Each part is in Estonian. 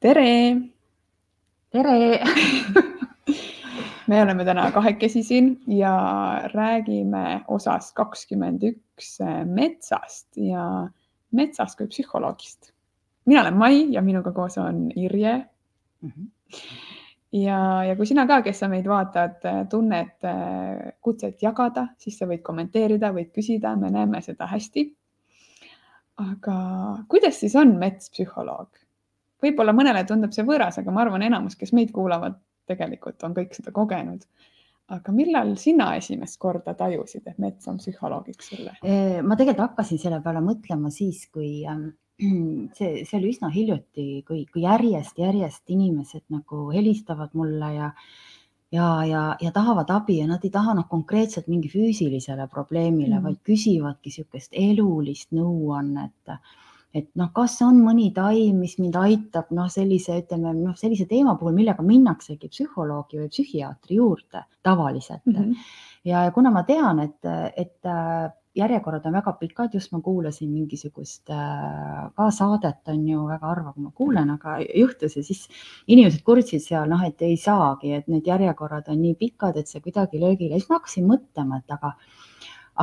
tere. tere me oleme täna kahekesi siin ja räägime osast kakskümmend üks metsast ja metsast kui psühholoogist. mina olen Mai ja minuga koos on Irje mm. -hmm. ja, ja kui sina ka, kes sa meid vaatad, tunned kutset jagada, siis sa võid kommenteerida, võid küsida, me näeme seda hästi. aga kuidas siis on mets psühholoog? Võib-olla mõnele tundub see võõras, aga ma arvan, enamus, kes meid kuulavad, tegelikult on kõik seda kogenud. aga millal sina esimest korda tajusid, et mets on psühholoogiks sulle? ma tegelikult hakkasin selle peale mõtlema siis, kui ähm, see, see oli üsna hiljuti, kui, kui järjest-järjest inimesed nagu helistavad mulle ja ja, ja, ja tahavad abi ja nad ei taha noh, konkreetselt mingi füüsilisele probleemile mm, vaid küsivadki niisugust elulist nõuannet et noh, kas on mõni taim, mis mind aitab, noh, sellise, ütleme noh, sellise teema puhul, millega minnaksegi psühholoogi või psühhiaatri juurde tavaliselt mm. -hmm. ja kuna ma tean, et, et äh, järjekorrad on väga pikad, just ma kuulasin mingisugust äh, ka saadet, on ju väga harva, kui ma kuulen, aga juhtus ja siis inimesed kurtsid seal, noh, et ei saagi, et need järjekorrad on nii pikad, et see kuidagi löögile, siis ma hakkasin mõtlema, et aga,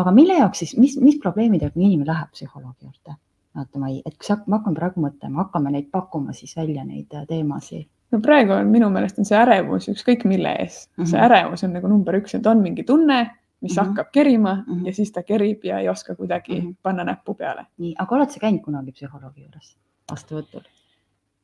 aga mille jaoks siis, mis, mis probleemidega inimene läheb psühholoogi juurde vaata, ma ei, et kui ma hakkan praegu mõtlema, hakkame neid pakkuma siis välja, neid äh, teemasid. no praegu on minu meelest on see ärevus ükskõik mille ees mm, -hmm. see mhm. ärevus on nagu number üks, et on mingi tunne, mis mm -hmm. hakkab kerima mm -hmm. ja siis ta kerib ja ei oska kuidagi mm -hmm. panna näppu peale. nii, aga oled sa käinud kunagi psühholoogi juures vastuvõtul?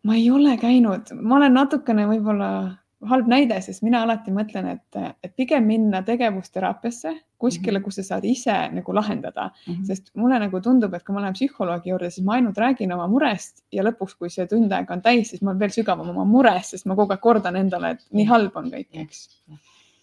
ma ei ole käinud, ma olen natukene võib-olla halb näide, sest mina alati mõtlen, et, et pigem minna tegevusteraapiasse kuskile, mhm. kus sa saad ise nagu lahendada mm, -hmm. sest mulle nagu tundub, et kui ma lähen psühholoogi juurde, siis ma ainult räägin oma murest ja lõpuks, kui see tund aega on täis, siis ma olen veel sügavam oma mures, sest ma kogu aeg kordan endale, et nii halb on kõik, eks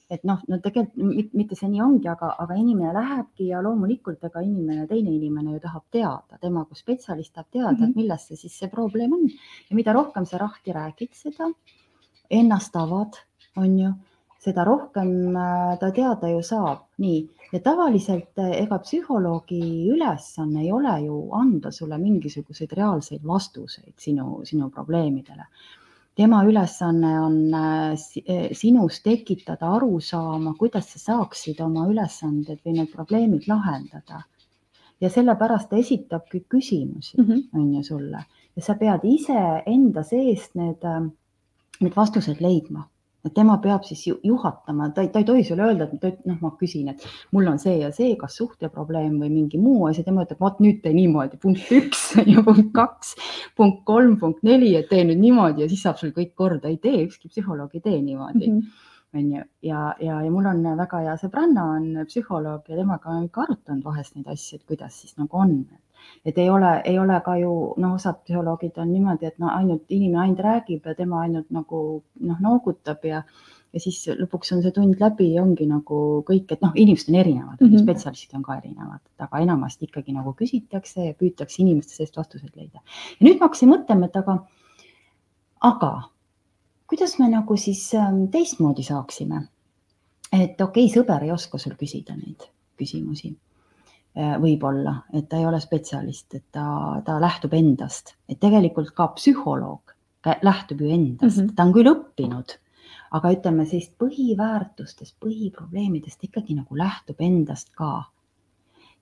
et noh, no tegelikult mitte see nii ongi, aga, aga inimene lähebki ja loomulikult, ega inimene, teine inimene ju tahab teada, tema kui spetsialist tahab teada mm, -hmm. et mhm. milles see siis see probleem on ja mida rohkem sa lahti räägid seda ennast avad, on ju, seda rohkem äh, ta teada ju saab, nii ja tavaliselt äh, ega psühholoogi ülesanne ei ole ju anda sulle mingisuguseid reaalseid vastuseid sinu, sinu probleemidele. tema ülesanne on äh, sinus tekitada arusaama, kuidas sa saaksid oma ülesanded või need probleemid lahendada. ja sellepärast ta esitabki küsimusi mm, -hmm. on ju sulle ja sa pead ise enda seest need need vastused leidma, tema peab siis juhatama, ta ei, ta ei tohi sulle öelda, et noh, ma küsin, et mul on see ja see, kas suhteprobleem või mingi muu asi, tema ütleb, vot nüüd tee niimoodi, punkt üks ja punkt kaks, punkt kolm, punkt neli, et tee nüüd niimoodi ja siis saab sul kõik korda, ei tee, ükski psühholoog ei tee niimoodi mm. -hmm on ju, ja, ja, ja mul on väga hea sõbranna on psühholoog ja temaga olen ikka arutanud vahest neid asju, et kuidas siis nagu on, et ei ole, ei ole ka ju noh, osad psühholoogid on niimoodi, et no ainult inimene ainult räägib ja tema ainult nagu noh, noogutab ja ja siis lõpuks on see tund läbi ja ongi nagu kõik, et noh, inimesed on erinevad mm, -hmm. spetsialistid on ka erinevad, aga enamasti ikkagi nagu küsitakse ja püütakse inimeste seest vastuseid leida. ja nüüd ma hakkasin mõtlema, et aga, aga kuidas me nagu siis ähm, teistmoodi saaksime? et okei okay,, sõber ei oska sul küsida neid küsimusi võib-olla, et ta ei ole spetsialist, et ta, ta lähtub endast, et tegelikult ka psühholoog lähtub ju endast mm, -hmm. ta on küll õppinud, aga ütleme sellist põhiväärtustest, põhiprobleemidest ikkagi nagu lähtub endast ka.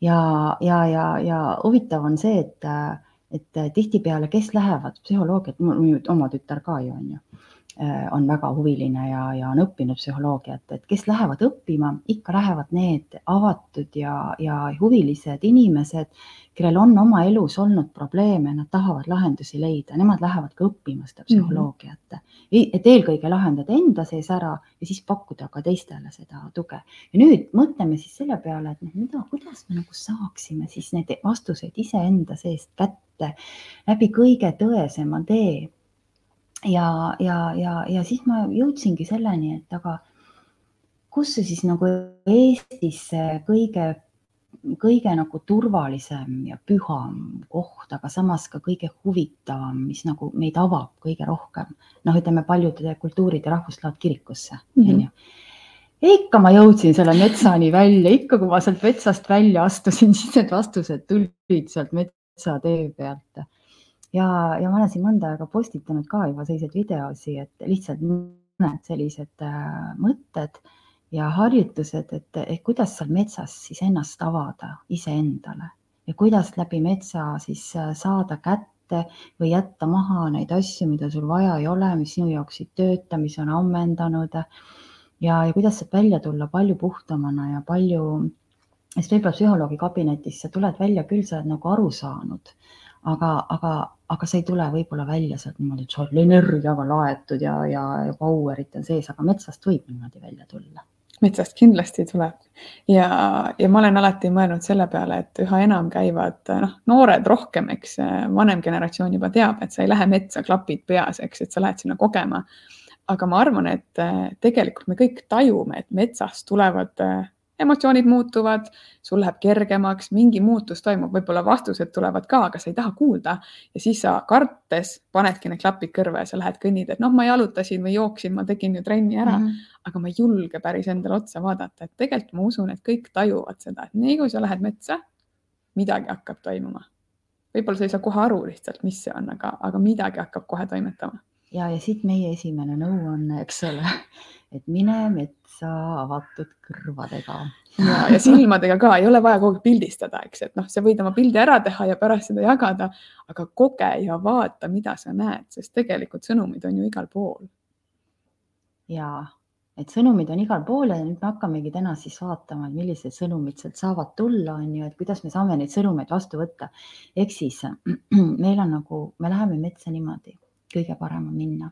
ja, ja, ja, ja huvitav on see, et, et tihtipeale, kes lähevad psühholoogiat, mul oma tütar ka ju on ju Äh, on väga huviline ja, ja on õppinud psühholoogiat, et kes lähevad õppima, ikka lähevad need avatud ja, ja huvilised inimesed, kellel on oma elus olnud probleeme, nad tahavad lahendusi leida, nemad lähevad ka õppima seda mhm. psühholoogiat mm. -hmm. et eelkõige lahendada enda sees ära ja siis pakkuda ka teistele seda tuge. ja nüüd mõtleme siis selle peale, et noh, mida, kuidas me nagu saaksime siis neid vastuseid iseenda seest kätte läbi kõige tõesema tee ja, ja, ja, ja siis ma jõudsingi selleni, et aga kus see siis nagu Eestis see kõige, kõige nagu turvalisem ja püham koht, aga samas ka kõige huvitavam, mis nagu meid avab kõige rohkem. noh, ütleme paljude kultuurid ja rahvused lähevad kirikusse mm, -hmm. onju ikka ma jõudsin selle metsani välja, ikka kui ma sealt metsast välja astusin, siis need vastused tulid sealt metsatee pealt ja, ja ma olen siin mõnda aega postitanud ka juba selliseid videosi, et lihtsalt mõned sellised äh, mõtted ja harjutused, et, et kuidas seal metsas siis ennast avada iseendale ja kuidas läbi metsa siis äh, saada kätte või jätta maha neid asju, mida sul vaja ei ole, mis sinu jaoks ei tööta, mis on ammendanud. ja, ja kuidas saab välja tulla palju puhtamana ja palju, sest võib-olla psühholoogi kabinetis sa tuled välja, küll sa oled nagu aru saanud, aga, aga, aga sa ei tule võib-olla välja sealt niimoodi, et sa oled energiaga laetud ja, ja, ja power'it on sees, aga metsast võib niimoodi välja tulla metsast kindlasti tuleb ja, ja ma olen alati mõelnud selle peale, et üha enam käivad noh, noored rohkem, eks vanem generatsioon juba teab, et sa ei lähe metsa klapid peas, eks, et sa lähed sinna kogema. aga ma arvan, et tegelikult me kõik tajume, et metsast tulevad emotsioonid muutuvad, sul läheb kergemaks, mingi muutus toimub, võib-olla vastused tulevad ka, aga sa ei taha kuulda ja siis sa kartes panedki need klapid kõrva ja sa lähed kõnnid, et noh, ma jalutasin või jooksin, ma tegin ju trenni ära mm, -hmm. aga ma ei julge päris endale otsa vaadata, et tegelikult ma usun, et kõik tajuvad seda, et nii kui sa lähed metsa, midagi hakkab toimuma. võib-olla sa ei saa kohe aru lihtsalt, mis see on, aga, aga midagi hakkab kohe toimetama ja, ja siit meie esimene nõuanne, eks ole, et mine metsa avatud kõrvadega. ja, ja silmadega ka, ei ole vaja kogu aeg pildistada, eks, et noh, sa võid oma pildi ära teha ja pärast seda jagada, aga koge ja vaata, mida sa näed, sest tegelikult sõnumid on ju igal pool. ja, et sõnumid on igal pool ja nüüd me hakkamegi täna siis vaatama, millised sõnumid sealt saavad tulla, on ju, et kuidas me saame neid sõnumeid vastu võtta. ehk siis meil on nagu, me läheme metsa niimoodi kõige parem on minna.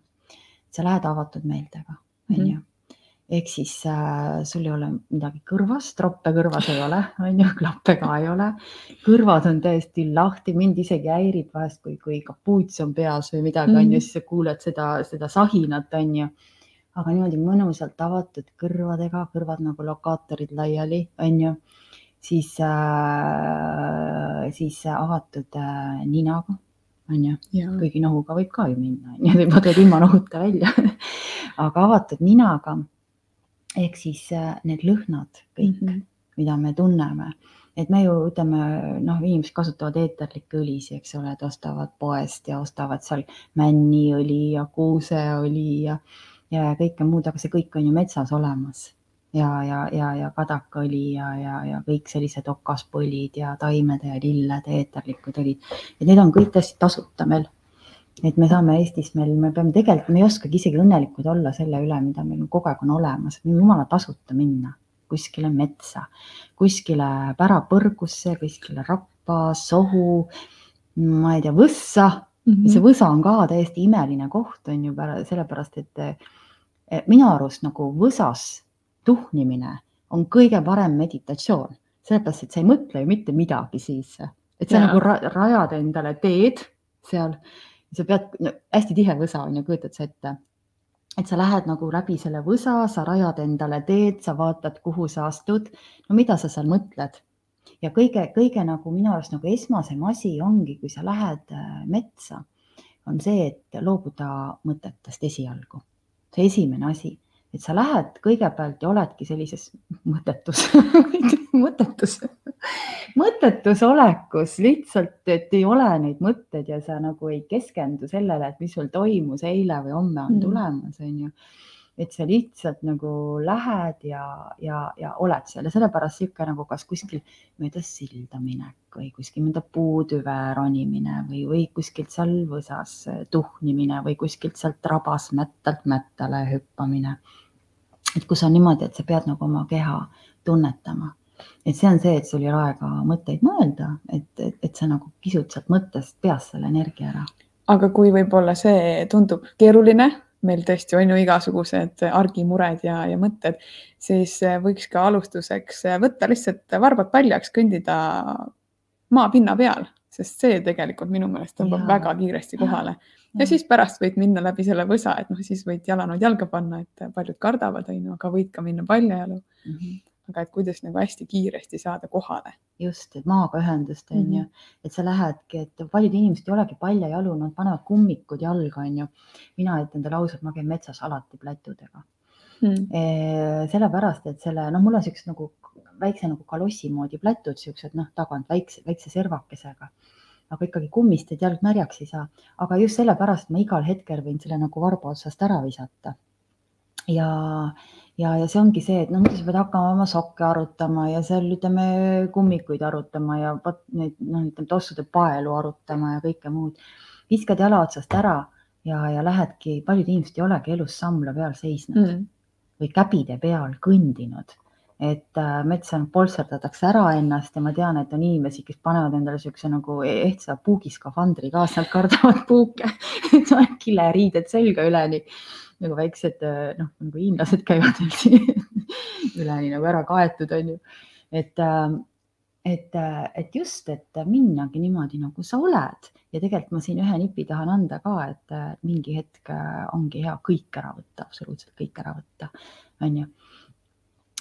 sa lähed avatud meeltega, on mhm. ju ehk siis äh, sul ei ole midagi kõrvas, troppe kõrvas ei ole, on ju, klappe ka ei ole. kõrvad on täiesti lahti, mind isegi häirib vahest, kui, kui kapuuts on peas või midagi mm, -hmm. on ju, mhm. siis sa kuuled seda, seda sahinat, on ju. aga niimoodi mõnusalt avatud kõrvadega, kõrvad nagu lokaatorid laiali, on ju, siis äh,, siis avatud äh, ninaga on ju, kuigi nohuga võib ka ju minna, on ju, võib tulla ilma nohuta välja. Aga avatud ninaga. Ehk siis äh, need lõhnad kõik mm, -hmm. mida me tunneme, et me ju ütleme, noh, inimesed kasutavad eeterlikke õlisi, eks ole, et ostavad poest ja ostavad seal männiõli ja kuuseõli ja, ja kõike muud, aga see kõik on ju metsas olemas ja, ja, ja, ja kadakaõli ja, ja, ja kõik sellised okaspõlid ja taimede ja lillede eeterlikud õlid. et need on kõik täiesti tasuta meil. et me saame Eestis meil, me peame tegelikult, me ei oskagi isegi õnnelikud olla selle üle, mida meil kogu aeg on olemas, et jumala tasuta minna kuskile metsa, kuskile pärapõrgusse, kuskile rappa, sohu, ma ei tea, võssa mm. -hmm. see võsa on ka täiesti imeline koht, on ju, sellepärast et minu arust nagu võsas tuhnimine on kõige parem meditatsioon, sellepärast et sa ei mõtle ju mitte midagi siis, et sa ja. nagu ra rajad endale teed seal, sa pead no,, hästi tihe võsa on ju, kujutad sa ette, et sa lähed nagu läbi selle võsa, sa rajad endale teed, sa vaatad, kuhu sa astud, no mida sa seal mõtled. Ja kõige-kõige nagu minu arust nagu esmasem asi ongi, kui sa lähed äh, metsa, on see, et loobuda mõtetest esialgu. see esimene asi et sa lähed kõigepealt ja oledki sellises mõttetus mõttetus, mõttetus olekus lihtsalt, et ei ole neid mõtteid ja sa nagu ei keskendu sellele, et mis sul toimus eile või homme on mm. tulemas, on ju. et sa lihtsalt nagu lähed ja, ja, ja oled seal ja sellepärast sihuke nagu kas kuskil mööda silda minek või kuskil mööda puutüve ronimine või, või kuskilt seal võsas tuhnimine või kuskilt sealt rabas mättalt mättale hüppamine et kus on niimoodi, et sa pead nagu oma keha tunnetama. et see on see, et sul ei ole aega mõtteid mõelda, et, et, et sa nagu kisud sealt mõttest peast selle energia ära. aga kui võib-olla see tundub keeruline, meil tõesti on ju igasugused argimured ja, ja mõtted, siis võiks ka alustuseks võtta lihtsalt varbad paljaks, kõndida maapinna peal, sest see tegelikult minu meelest tõmbab ja. väga kiiresti kohale ja siis pärast võid minna läbi selle võsa, et noh, siis võid jalanõud jalga panna, et paljud kardavad, on ju, aga võid ka minna paljajalu mm. -hmm. aga et kuidas nagu hästi kiiresti saada kohale. just, et maaga ühendust on mm -hmm. ju, et sa lähedki, et paljud inimesed ei olegi paljajalu, nad panevad kummikud jalga, on ju. mina ütlen talle ausalt, ma käin metsas alati plätudega mm.. sellepärast, et selle, noh, mul on siuksed nagu väikse nagu kalossi moodi plätud, siuksed noh, tagant väikse, väikse servakesega aga ikkagi kummist, et jalg märjaks ei saa. aga just sellepärast ma igal hetkel võin selle nagu varba otsast ära visata. ja, ja, ja see ongi see, et noh, muidu sa pead hakkama oma sokke arutama ja seal ütleme kummikuid arutama ja vot neid noh, ütleme tossude paelu arutama ja kõike muud. viskad jala otsast ära ja, ja lähedki, paljud inimesed ei olegi elus sambla peal seisnud mm. või käbide peal kõndinud et äh, metsa polsterdatakse ära ennast ja ma tean, et on inimesi, kes panevad endale siukse nagu ehtsa puugiskafandri kaasa, nad kardavad puuke. Kileriided selga üleni nagu väiksed äh, noh, nagu hiinlased käivad üleni nagu ära kaetud, onju. et, äh, et, et just, et minnagi niimoodi, nagu sa oled. Ja tegelikult ma siin ühe nipi tahan anda ka, et mingi hetk ongi hea kõik ära võtta, absoluutselt kõik ära võtta, onju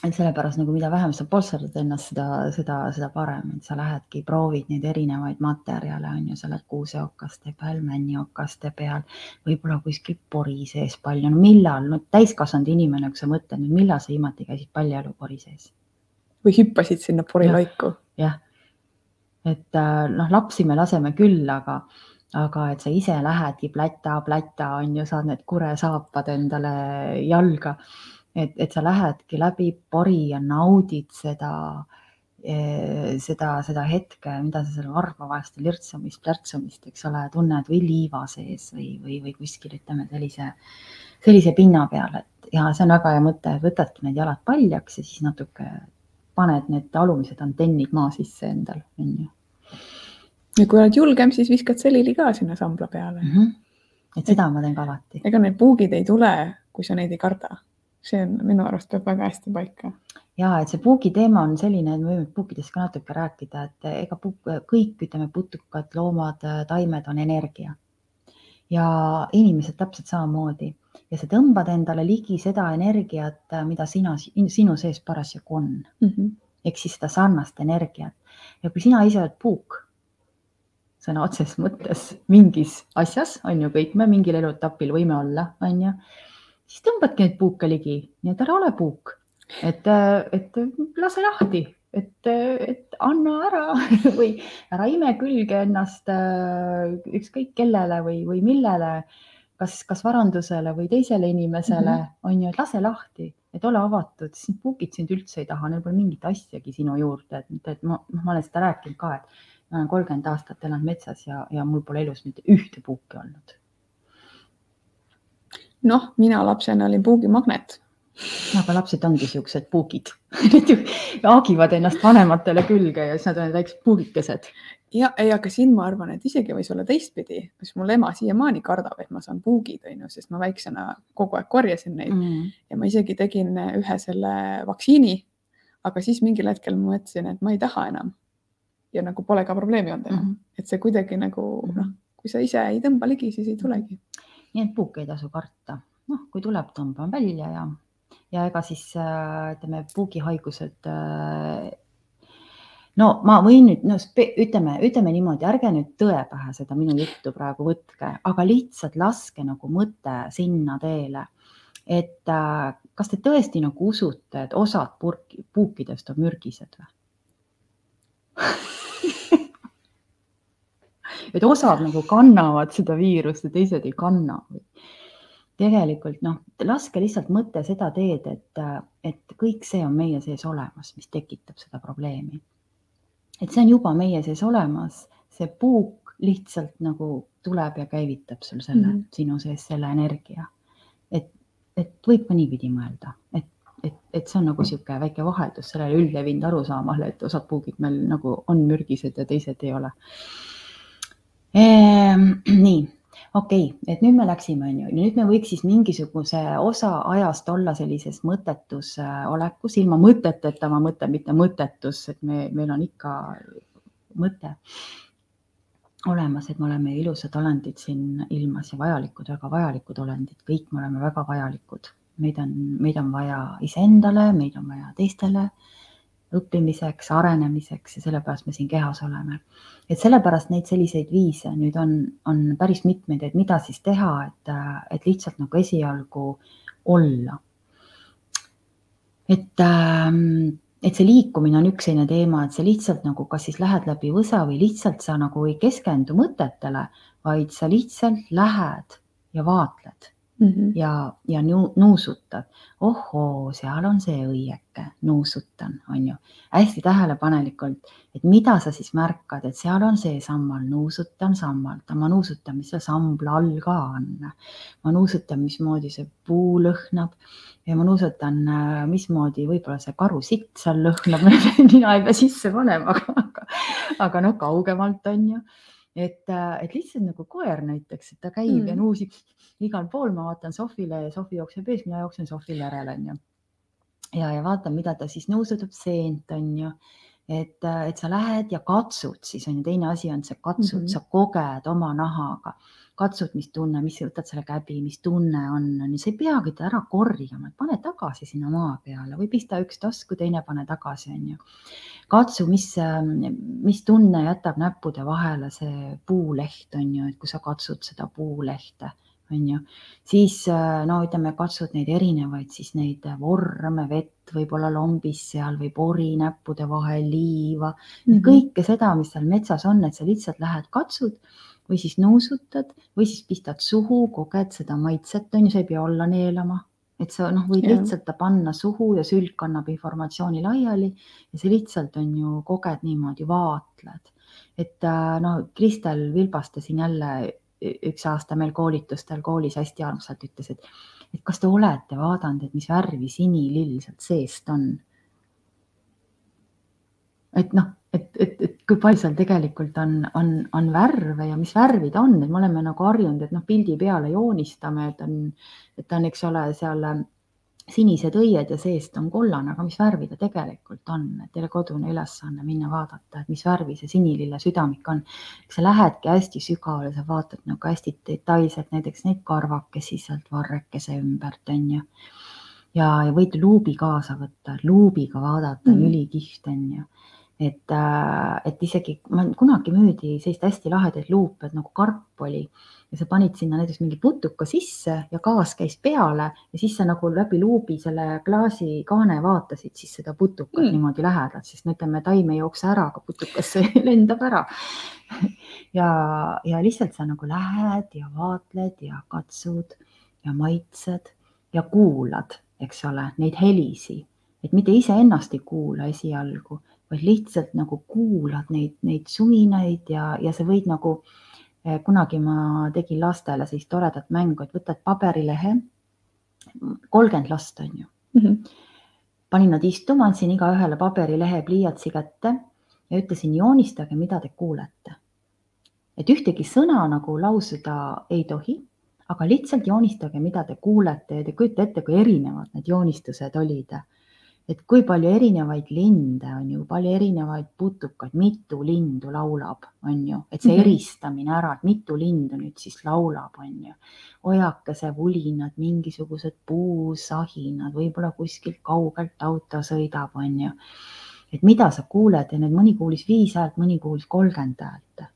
et sellepärast nagu mida vähem sa polsterdad ennast, seda, seda, seda parem, et sa lähedki, proovid neid erinevaid materjale, on ju, sa oled kuuseokaste peal, männiokaste peal, võib-olla kuskil pori sees palju, no millal, no täiskasvanud inimene, kui sa mõtled millal sa viimati käisid paljajalu pori sees? või hüppasid sinna porilaiku? jah, et äh, noh, lapsi me laseme küll, aga aga et sa ise lähedki pläta, pläta on ju, saad need kuresaapad endale jalga et, et sa lähedki läbi pori ja naudid seda, eh, seda, seda hetke, mida sa seal varba vahest lirtsamist, plärtsamist, eks ole, tunned või liiva sees või, või, või kuskil ütleme sellise, sellise pinna peal, et ja see on väga hea mõte, võtadki need jalad paljaks ja siis natuke paned need alumised antennid maa sisse endal, on ju. ja kui oled julgem, siis viskad selili ka sinna sambla peale mm. -hmm. et seda et, ma teen ka alati. ega need puugid ei tule, kui sa neid ei karda see on minu arust peab väga hästi paika. ja et see puugi teema on selline, et me võime puukidest ka natuke rääkida, et ega puuk, kõik, ütleme, putukad, loomad, taimed on energia. ja inimesed täpselt samamoodi ja sa tõmbad endale ligi seda energiat, mida sina, sinu sees parasjagu on mm. -hmm. ehk siis seda sarnast energiat ja kui sina ise oled puuk, sõna otseses mõttes mingis asjas on ju, kõik me mingil eluetapil võime olla, on ju siis tõmbadki neid puuke ligi, nii et ära ole puuk, et, et lase lahti, et, et anna ära või ära ime külge ennast äh, ükskõik kellele või, või millele, kas, kas varandusele või teisele inimesele. Mm, -hmm. on ju, et lase lahti, et ole avatud, siis puukid sind üldse ei taha, neil pole mingit asjagi sinu juurde, et, et ma, ma olen seda rääkinud ka, et ma olen kolmkümmend aastat elanud metsas ja, ja mul pole elus mitte ühte puuki olnud noh, mina lapsena olin puugimagnet. aga lapsed ongi siuksed puugid haagivad ennast vanematele külge ja siis nad on väiksed puugikesed. ja, ei, aga siin ma arvan, et isegi võis olla teistpidi, kus mul ema siiamaani kardab, et ma saan puugid, onju, sest ma väiksena kogu aeg korjasin neid mm. ja ma isegi tegin ühe selle vaktsiini. aga siis mingil hetkel ma mõtlesin, et ma ei taha enam. ja nagu pole ka probleemi olnud enam mm, -hmm. et see kuidagi nagu mm -hmm. noh, kui sa ise ei tõmba ligi, siis ei tulegi nii et puuke ei tasu karta. noh, kui tuleb, tõmban välja ja, ja ega siis äh, ütleme, puugihaigused äh, no ma võin nüüd, no ütleme, ütleme niimoodi, ärge nüüd tõe pähe seda minu juttu praegu võtke, aga lihtsalt laske nagu mõte sinna teele. et äh, kas te tõesti nagu usute, et osad purki, puukidest on mürgised või et osad nagu kannavad seda viirust ja teised ei kanna. tegelikult noh, laske lihtsalt mõte seda teed, et, et kõik see on meie sees olemas, mis tekitab seda probleemi. et see on juba meie sees olemas, see puuk lihtsalt nagu tuleb ja käivitab sul selle mm, -hmm. sinu sees selle energia. et, et võib ka niipidi mõelda, et et, et see on nagu niisugune väike vaheldus sellele üldlevinud arusaamale, et osad puugid meil nagu on mürgised ja teised ei ole ehm,. nii, okei okay,, et nüüd me läksime, on ju, nüüd me võiks siis mingisuguse osa ajast olla sellises mõttetus olekus, ilma mõteteta, ma mõtlen, mitte mõttetus, et me, meil on ikka mõte olemas, et me oleme ilusad olendid siin ilmas ja vajalikud, väga vajalikud olendid, kõik me oleme väga vajalikud. meid on, meid on vaja iseendale, meid on vaja teistele õppimiseks, arenemiseks ja sellepärast me siin kehas oleme. et sellepärast neid selliseid viise nüüd on, on päris mitmeid, et mida siis teha, et, et lihtsalt nagu esialgu olla. et ähm, et see liikumine on üks selline teema, et sa lihtsalt nagu kas siis lähed läbi võsa või lihtsalt sa nagu ei keskendu mõtetele, vaid sa lihtsalt lähed ja vaatled mm -hmm. ja, ja nuusutad. ohoo, seal on see õieke, nuusutan, on ju. hästi tähelepanelikult, et mida sa siis märkad, et seal on see sammal, nuusutan sammalt, ma nuusutan, mis seal sambla all ka on. ma nuusutan, mismoodi see puu lõhnab ja ma nuusutan, mismoodi võib-olla see karusitt seal lõhnab nina ei pea sisse panema, aga, aga, aga noh, kaugemalt on ju et, et lihtsalt nagu koer näiteks, et ta käib mm. ja nuusib igal pool, ma vaatan Sofile ja Sofi jookseb ees, mina jooksen Sofile järele, onju. ja, ja vaatan, mida ta siis nuusutab seent, onju. et, et sa lähed ja katsud, siis on ju teine asi on see katsud mm, -hmm. sa koged oma nahaga katsud, mis tunne, mis võtad selle käbi, mis tunne on, on ju, sa ei peagi ta ära korjama, pane tagasi sinna maa peale või pista üks tasku, teine pane tagasi, on ju. katsu, mis, mis tunne jätab näppude vahele see puuleht on ju, et kui sa katsud seda puulehte on ju, siis no ütleme, katsud neid erinevaid, siis neid vorme, vett võib-olla lombis seal või pori näppude vahel, liiva mm, -hmm. kõike seda, mis seal metsas on, et sa lihtsalt lähed, katsud või siis nuusutad või siis pistad suhu, koged seda maitset, on ju, sa ei pea olla neelama, et sa noh, võid ja. lihtsalt ta panna suhu ja sülk annab informatsiooni laiali ja sa lihtsalt on ju koged niimoodi, vaatled. et äh, no Kristel Vilbaste siin jälle üks aasta meil koolitustel koolis hästi armsalt ütles, et, et kas te olete vaadanud, et mis värvi sinilill sealt seest on? et noh, et, et, et kui palju seal tegelikult on, on, on värve ja mis värvid on, et me oleme nagu harjunud, et noh, pildi peale joonistame, et on, et on, eks ole, seal sinised õied ja seest on kollane, aga mis värvi ta tegelikult on, et teile kodune ülesanne minna vaadata, et mis värvi see sinilille südamik on. sa lähedki hästi sügavale, sa vaatad nagu hästi detailselt näiteks neid karvakesi sealt varrekese ümbert on ju. ja, ja võid luubi kaasa võtta, luubiga vaadata mm., ülikihvt on ju et, äh, et isegi kunagi müüdi sellist hästi lahedaid luupe, et nagu karp oli. Ja sa panid sinna näiteks mingi putuka sisse ja gaas käis peale ja siis sa nagu läbi luubi selle klaasikaane vaatasid siis seda putukat mm. niimoodi lähedalt, sest no ütleme, taim ei jookse ära, aga putukas lendab ära. Ja, ja lihtsalt sa nagu lähed ja vaatled ja katsud ja maitsed ja kuulad, eks ole, neid helisi, et mitte iseennast ei kuula esialgu vaid lihtsalt nagu kuulad neid, neid suvinaid ja, ja sa võid nagu, eh, kunagi ma tegin lastele sellist toredat mängu, et võtad paberilehe, kolmkümmend last on ju mm. -hmm. panin nad istuma, andsin igaühele paberilehe pliiatsi kätte ja ütlesin, joonistage, mida te kuulete. et ühtegi sõna nagu lausuda ei tohi, aga lihtsalt joonistage, mida te kuulete ja te kujutate ette, kui erinevad need joonistused olid et kui palju erinevaid linde on ju, palju erinevaid putukaid, mitu lindu laulab, on ju, et see mhm. eristamine ära, et mitu lindu nüüd siis laulab, on ju. ojakese vulinad, mingisugused puusahinad, võib-olla kuskilt kaugelt auto sõidab, on ju. et mida sa kuuled ja need mõni kuulis viis häält, mõni kuulis kolmkümmend häält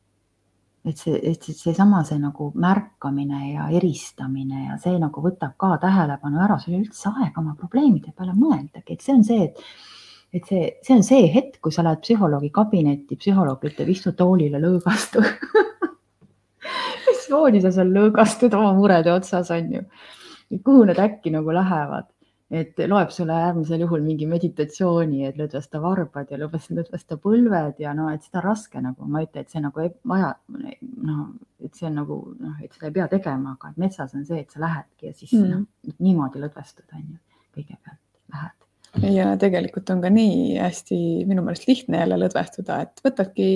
et see, et seesama, see nagu märkamine ja eristamine ja see nagu võtab ka tähelepanu ära, sul ei ole üldse aega oma probleemide peale mõeldagi, et see on see, et et see, see on see hetk, kui sa lähed psühholoogi kabinetti, psühholoog ütleb, istu toolile, lõõgastu mismoodi sa seal lõõgastud oma murede otsas, on ju. kuhu need äkki nagu lähevad? Et loeb sulle äärmisel juhul mingi meditatsiooni, et lõdvesta varbad ja lõdvesta põlved ja no, et seda on raske nagu, ma ei ütle, et see nagu ei vaja, noh, et see on nagu noh, et seda ei pea tegema, aga metsas on see, et sa lähedki ja siis mm. noh, niimoodi lõdvestud on ju, kõigepealt lähed ja tegelikult on ka nii hästi minu meelest lihtne jälle lõdvestuda, et võtadki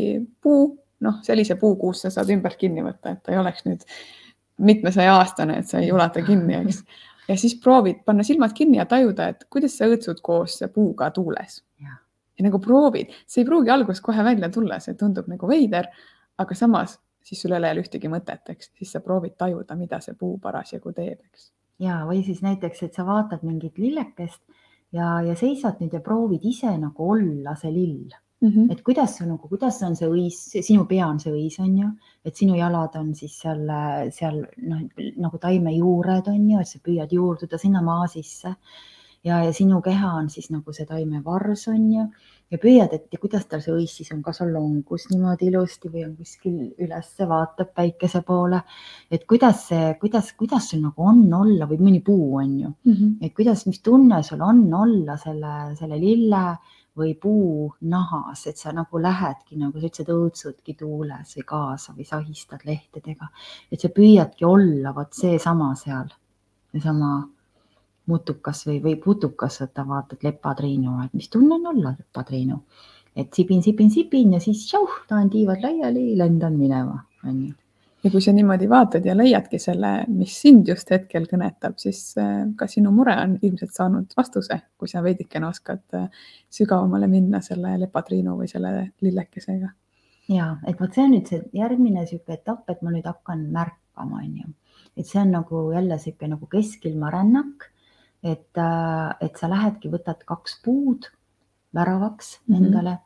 puu, noh, sellise puu, kus sa saad ümbert kinni võtta, et ta ei oleks nüüd mitmesaja aastane, et sa ei ulata kinni, eks ja siis proovid panna silmad kinni ja tajuda, et kuidas sa õõtsud koos puuga tuules. ja nagu proovid, see ei pruugi alguses kohe välja tulla, see tundub nagu veider, aga samas siis sul ei ole ühtegi mõtet, eks, siis sa proovid tajuda, mida see puu parasjagu teeb, eks. ja, või siis näiteks, et sa vaatad mingit lillekest ja, ja seisad nüüd ja proovid ise nagu olla see lill Mm -hmm. et kuidas see nagu, kuidas on see õis, sinu pea on see õis, on ju, et sinu jalad on siis seal, seal noh, nagu taimejuured on ju, et sa püüad juurduda sinna maa sisse ja, ja sinu keha on siis nagu see taimevars on ju ja püüad, et kuidas tal see õis siis on, kas on longus niimoodi ilusti või on kuskil üles, vaatab päikese poole. et kuidas see, kuidas, kuidas sul nagu on olla või mõni puu on ju mm, -hmm. et kuidas, mis tunne sul on olla selle, selle lille või puu nahas, et sa nagu lähedki, nagu sa ütlesid, õõtsudki tuules või kaasa või sahistad lehtedega, et sa püüadki olla vot seesama seal, seesama mutukas või, või putukas, et ta vaatad lepatriinu, et mis tunne on olla lepatriinu. et sibin, sibin, sibin ja siis tšauh, tahan tiivad laiali, lendan minema, onju. Ja kui sa niimoodi vaatad ja leiadki selle, mis sind just hetkel kõnetab, siis äh, ka sinu mure on ilmselt saanud vastuse, kui sa veidikene oskad äh, sügavamale minna selle lepatriinu või selle lillekesega. ja et vot see on nüüd see järgmine sihuke etapp, et ma nüüd hakkan märkama, onju et see on nagu jälle sihuke nagu keskilma rännak et, äh, et sa lähedki, võtad kaks puud väravaks mm -hmm. endale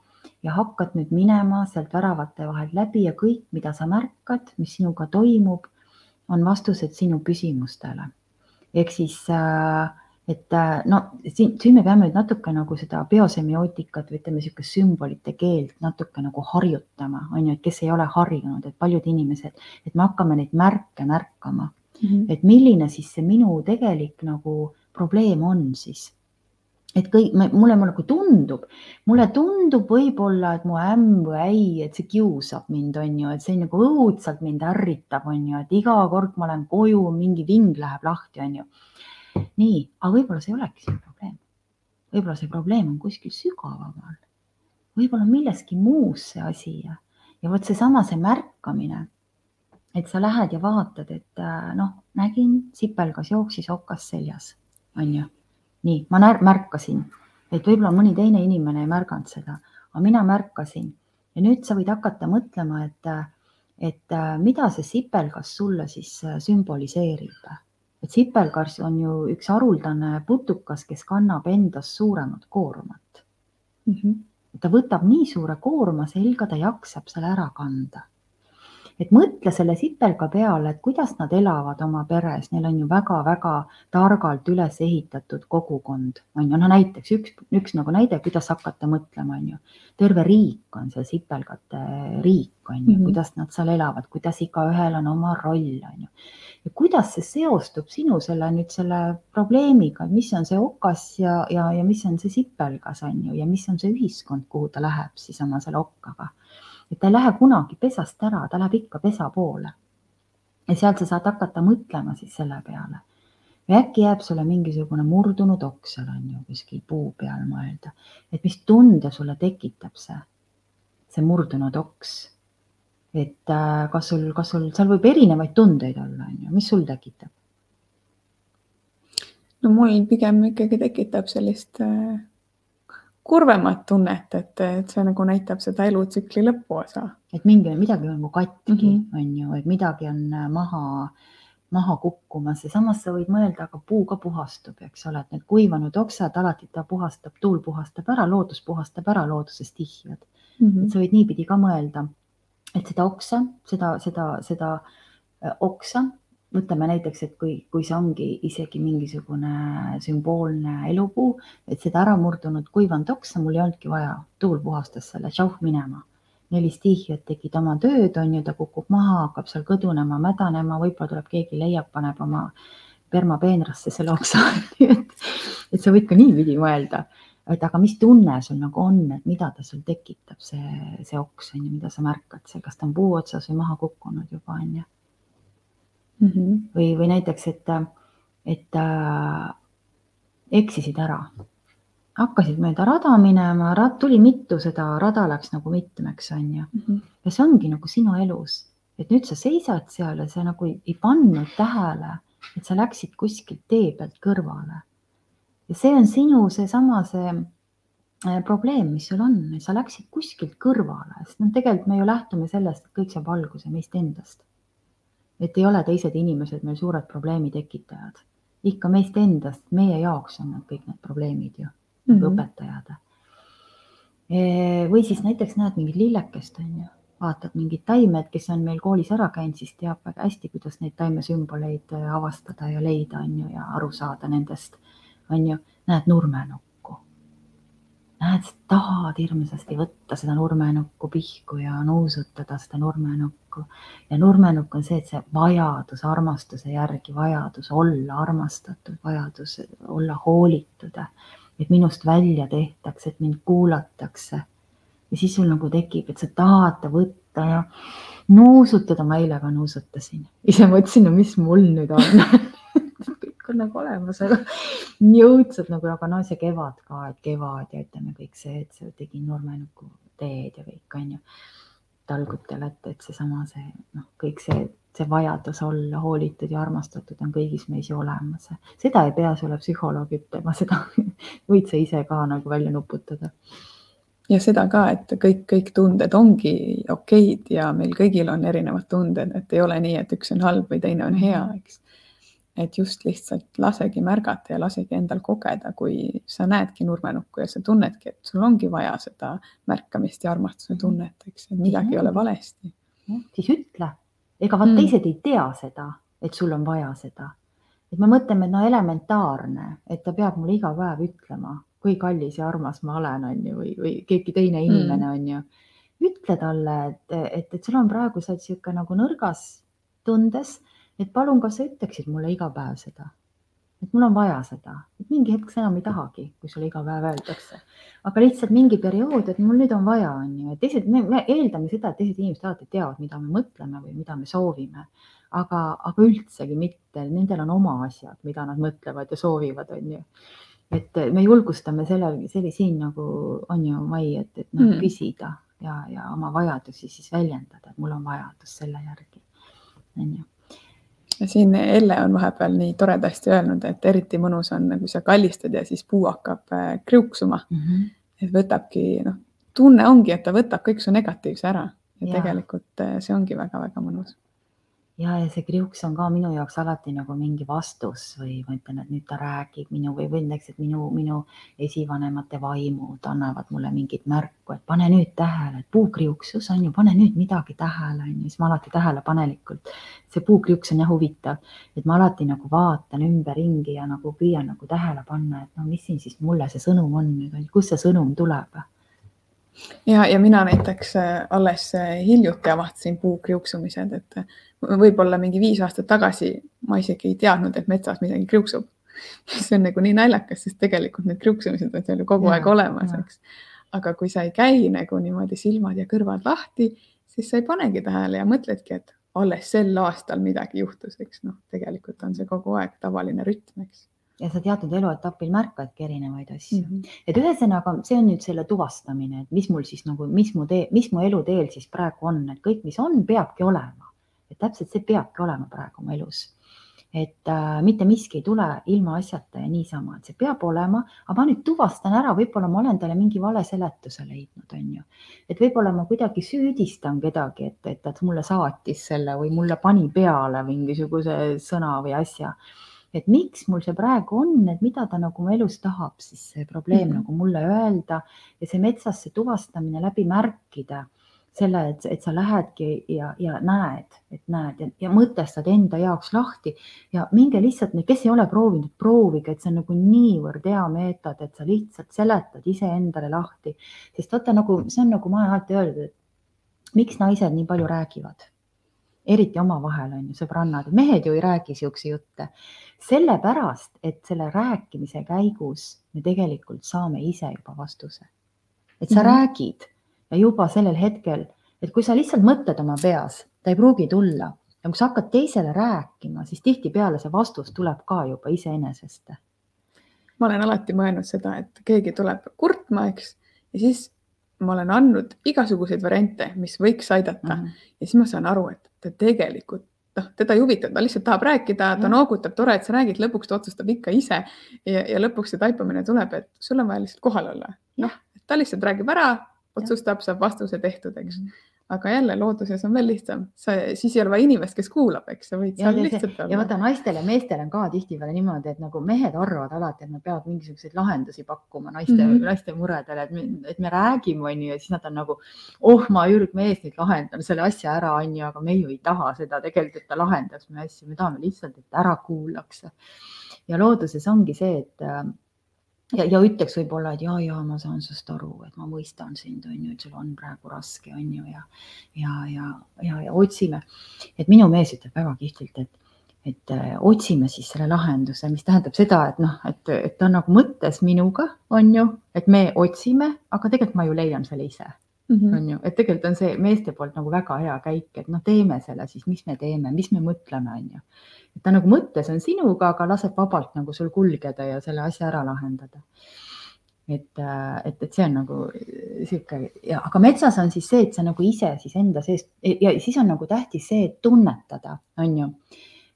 ja hakkad nüüd minema sealt väravate vahelt läbi ja kõik, mida sa märkad, mis sinuga toimub, on vastused sinu küsimustele. ehk siis, äh, et äh, no siin, siin me peame nüüd natuke nagu seda biosemiotikat või ütleme, niisugust sümbolite keelt natuke nagu harjutama, on ju, et kes ei ole harjunud, et paljud inimesed, et me hakkame neid märke märkama mm, -hmm. et milline siis see minu tegelik nagu probleem on siis? Et kõik, mulle nagu tundub, mulle tundub võib-olla, et mu ämm või äi, et see kiusab mind, on ju, et see nagu õudselt mind ärritab, on ju, et iga kord ma lähen koju, mingi ving läheb lahti, on ju. nii, aga võib-olla see ei olegi see probleem. võib-olla see probleem on kuskil sügavamal. võib-olla milleski muus see asi ja, ja vot seesama, see märkamine, et sa lähed ja vaatad, et noh, nägin, sipelgas jooksis okas seljas on ju. Nii, ma märkasin, et võib-olla mõni teine inimene ei märganud seda, aga mina märkasin ja nüüd sa võid hakata mõtlema, et, et mida see sipelgas sulle siis sümboliseerib. et sipelgas on ju üks haruldane putukas, kes kannab endas suuremat koormat mm. -hmm. ta võtab nii suure koorma selga, ta jaksab selle ära kanda et mõtle selle sipelga peale, et kuidas nad elavad oma peres, neil on ju väga-väga targalt üles ehitatud kogukond, on ju, no näiteks üks, üks nagu näide, kuidas hakata mõtlema, on ju. terve riik on see sipelgate riik, on ju mm, -hmm. kuidas nad seal elavad, kuidas igaühel on oma roll, on ju. ja kuidas see seostub sinu selle nüüd selle probleemiga, mis on see okas ja, ja, ja mis on see sipelgas, on ju, ja mis on see ühiskond, kuhu ta läheb siis oma selle okkaga et ta ei lähe kunagi pesast ära, ta läheb ikka pesa poole. ja sealt sa saad hakata mõtlema siis selle peale. või äkki jääb sulle mingisugune murdunud oks seal on ju kuskil puu peal mõelda, et mis tunde sulle tekitab see, see murdunud oks. et äh, kas sul, kas sul, seal võib erinevaid tundeid olla, on ju, mis sul tekitab? no mul pigem ikkagi tekitab sellist äh kurvemat tunnet, et, et see nagu näitab seda elutsükli lõpuosa. et mingi, midagi on nagu katki mm, -hmm. on ju, et midagi on äh, maha, maha kukkumas ja samas sa võid mõelda, aga puu ka puhastub, eks ole, et need kuivanud oksad alati ta puhastab, tuul puhastab ära, loodus puhastab ära loodusest tihjad mm. -hmm. et sa võid niipidi ka mõelda, et seda oksa, seda, seda, seda äh, oksa võtame näiteks, et kui, kui see ongi isegi mingisugune sümboolne elupuu, et seda ära murdunud kuivanud oksa mul ei olnudki vaja, tuul puhastas selle, tšauh minema. neli stiihiat tegid oma tööd, on ju, ta kukub maha, hakkab seal kõdunema, mädanema, võib-olla tuleb keegi leiab, paneb oma permapeenrasse selle oksa. Et, et sa võid ka niipidi mõelda, et aga mis tunne sul nagu on, et mida ta sul tekitab, see, see oks on ju, mida sa märkad seal, kas ta on puu otsas või maha kukkunud juba on ju mm. -hmm. või, või näiteks, et, et äh, eksisid ära, hakkasid mööda rada minema, tuli mitu seda, rada läks nagu mitmeks, on ju mm. -hmm. ja see ongi nagu sinu elus, et nüüd sa seisad seal ja sa nagu ei, ei pannud tähele, et sa läksid kuskilt tee pealt kõrvale. ja see on sinu seesama see, see äh, probleem, mis sul on, sa läksid kuskilt kõrvale, sest noh, tegelikult me ju lähtume sellest, et kõik saab alguse meist endast et ei ole teised inimesed meil suured probleemi tekitajad. ikka meist endast, meie jaoks on nad kõik need probleemid ju mm, -hmm. õpetajad. E, või siis näiteks näed mingit lillekest, on ju, vaatad mingid taimed, kes on meil koolis ära käinud, siis teab väga hästi, kuidas neid taimesümboleid avastada ja leida, on ju, ja aru saada nendest, on ju. näed nurmenukku. Näed, tahad hirmsasti võtta seda nurmenukku pihku ja nuusutada seda nurmenukku. Ja nurmenukk on see, et see vajadus armastuse järgi, vajadus olla armastatud, vajadus olla hoolitud, et minust välja tehtakse, et mind kuulatakse. ja siis sul nagu tekib, et sa tahad ta võtta ja nuusutada, ma eile ka nuusutasin, ise mõtlesin, no mis mul nüüd on on nagu olemas, aga nii õudselt nagu, aga no see kevad ka, et kevad ja ütleme kõik see, et sa tegin nurmenuku teed ja kõik on ju talgutel, et, et seesama, see noh, kõik see, see vajadus olla hoolitud ja armastatud on kõigis meis ju olemas. seda ei pea sulle psühholoog ütlema, seda võid sa ise ka nagu välja nuputada ja seda ka, et kõik, kõik tunded ongi okeid ja meil kõigil on erinevad tunded, et ei ole nii, et üks on halb või teine on hea, eks. Et just lihtsalt lasegi märgata ja lasegi endal kogeda, kui sa näedki nurmenukku ja sa tunnedki, et sul ongi vaja seda märkamist ja armastuse mhm. tunnet, eks, et midagi ei ole valesti. siis ütle, ega vaat mm. teised ei tea seda, et sul on vaja seda. et me mõtleme, et no elementaarne, et ta peab mulle iga päev ütlema kui kallis ja armas ma olen, on ju, või, või keegi teine mm. inimene mm. on ju. ütle talle, et, et, et sul on praegu, sa oled sihuke nagu nõrgas tundes, et palun, kas sa ütleksid mulle iga päev seda, et mul on vaja seda, et mingi hetk sa enam ei tahagi, kui sulle iga päev öeldakse, aga lihtsalt mingi periood, et mul nüüd on vaja, on ju, et teised, me eeldame seda, et teised inimesed alati teavad, mida me mõtleme või mida me soovime, aga, aga üldsegi mitte, nendel on oma asjad, mida nad mõtlevad ja soovivad, on ju. Et me julgustame selle, selle siin nagu on ju, Mai, et, et noh mm. küsida ja, ja oma vajadusi siis väljendada, et mul on vajadus selle järgi, on ju siin Elle on vahepeal nii toredasti öelnud, et eriti mõnus on, kui sa kallistad ja siis puu hakkab äh, kriuksuma mm. -hmm. et võtabki, noh, tunne ongi, et ta võtab kõik su negatiivse ära ja, ja. tegelikult äh, see ongi väga-väga mõnus ja, ja see kriuks on ka minu jaoks alati nagu mingi vastus või ma ütlen, et nüüd ta räägib minu või, või näiteks, et minu, minu esivanemate vaimud annavad mulle mingit märku, et pane nüüd tähele, et puukriuksus on ju, pane nüüd midagi tähele, on ju, siis ma alati tähelepanelikult. see puukriuks on jah huvitav, et ma alati nagu vaatan ümberringi ja nagu püüan nagu tähele panna, et no mis siin siis mulle see sõnum on nüüd, kust see sõnum tuleb ja, ja mina näiteks äh, alles äh, hiljuti avastasin puu kriuksumised, et äh, võib-olla mingi viis aastat tagasi ma isegi ei teadnud, et metsas midagi kriuksub. see on nagu nii naljakas, sest tegelikult need kriuksumised on seal ju kogu ja, aeg olemas, eks. aga kui sa ei käi nagu niimoodi silmad ja kõrvad lahti, siis sa ei panegi tähele ja mõtledki, et alles sel aastal midagi juhtus, eks noh, tegelikult on see kogu aeg tavaline rütm, eks ja sa teatud eluetapil märkadki erinevaid asju mm. -hmm. et ühesõnaga, see on nüüd selle tuvastamine, et mis mul siis nagu, mis mu tee, mis mu eluteel siis praegu on, et kõik, mis on, peabki olema. et täpselt see peabki olema praegu mu elus. et äh, mitte miski ei tule ilma asjata ja niisama, et see peab olema, aga ma nüüd tuvastan ära, võib-olla ma olen talle mingi vale seletuse leidnud, on ju. et võib-olla ma kuidagi süüdistan kedagi, et, et ta mulle saatis selle või mulle pani peale mingisuguse sõna või asja et miks mul see praegu on, et mida ta nagu mu elus tahab, siis see probleem mm -hmm. nagu mulle öelda ja see metsasse tuvastamine läbi märkida selle, et, et sa lähedki ja, ja näed, et näed ja, ja mõtestad enda jaoks lahti ja minge lihtsalt, kes ei ole proovinud, proovige, et see on nagu niivõrd hea meetod, et sa lihtsalt seletad iseendale lahti, sest vaata nagu see on nagu ma olen alati öeldud, et miks naised nii palju räägivad eriti omavahel on ju sõbrannad, mehed ju ei räägi siukseid jutte. sellepärast, et selle rääkimise käigus me tegelikult saame ise juba vastuse. et sa mm -hmm. räägid ja juba sellel hetkel, et kui sa lihtsalt mõtled oma peas, ta ei pruugi tulla ja kui sa hakkad teisele rääkima, siis tihtipeale see vastus tuleb ka juba iseenesest. ma olen alati mõelnud seda, et keegi tuleb kurtma, eks, ja siis ma olen andnud igasuguseid variante, mis võiks aidata mm -hmm. ja siis ma saan aru, et ta tegelikult noh, teda ei huvita, ta lihtsalt tahab rääkida, ta noogutab, tore, et sa räägid, lõpuks ta otsustab ikka ise ja, ja lõpuks see taipamine tuleb, et sul on vaja lihtsalt kohal olla. noh, ta lihtsalt räägib ära, otsustab, saab vastuse tehtud, eks mm. -hmm aga jälle looduses on veel lihtsam, sa, siis ei ole vaja inimest, kes kuulab, eks sa võid ja, seal lihtsalt olla. ja vaata naistel ja meestel on ka tihtipeale niimoodi, et nagu mehed arvavad alati, et nad peavad mingisuguseid lahendusi pakkuma naiste mm, -hmm. naiste muredele, et me, et me räägime, on ju, ja siis nad on nagu, oh, ma ürgmees nüüd lahendan selle asja ära, on ju, aga me ju ei taha seda tegelikult, et ta lahendaks meie asju, me tahame lihtsalt, et ära kuulaks. ja looduses ongi see, et ja, ja ütleks võib-olla, et ja, ja ma saan sinust aru, et ma mõistan sind, on ju, et sul on praegu raske, on ju, ja, ja, ja, ja, ja otsime. et minu mees ütleb väga kihvtilt, et, et äh, otsime siis selle lahenduse, mis tähendab seda, et noh, et, et ta on nagu mõttes minuga, on ju, et me otsime, aga tegelikult ma ju leian selle ise mm. -hmm. on ju, et tegelikult on see meeste poolt nagu väga hea käik, et noh, teeme selle siis, mis me teeme, mis me mõtleme, on ju. et ta nagu mõttes on sinuga, aga laseb vabalt nagu sul kulgeda ja selle asja ära lahendada. et, äh, et, et see on nagu sihuke ja, aga metsas on siis see, et sa nagu ise siis enda sees ja siis on nagu tähtis see, et tunnetada, on ju.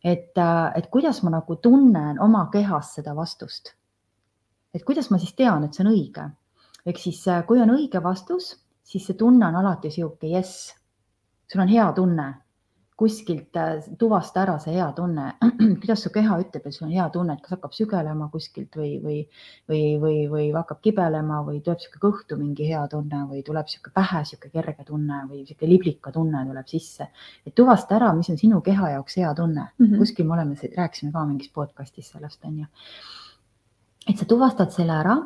et, äh, et kuidas ma nagu tunnen oma kehas seda vastust. et kuidas ma siis tean, et see on õige ehk siis, äh, kui on õige vastus siis see tunne on alati sihuke jess, sul on hea tunne, kuskilt äh, tuvasta ära see hea tunne, kuidas su keha ütleb, et sul on hea tunne, et kas hakkab sügelema kuskilt või, või, või, või, või hakkab kibelema või tuleb sihuke kõhtu mingi hea tunne või tuleb sihuke pähe sihuke kerge tunne või sihuke liblika tunne tuleb sisse. et tuvasta ära, mis on sinu keha jaoks hea tunne mm, -hmm. kuskil me oleme, rääkisime ka mingis podcast'is sellest on ju. et sa tuvastad selle ära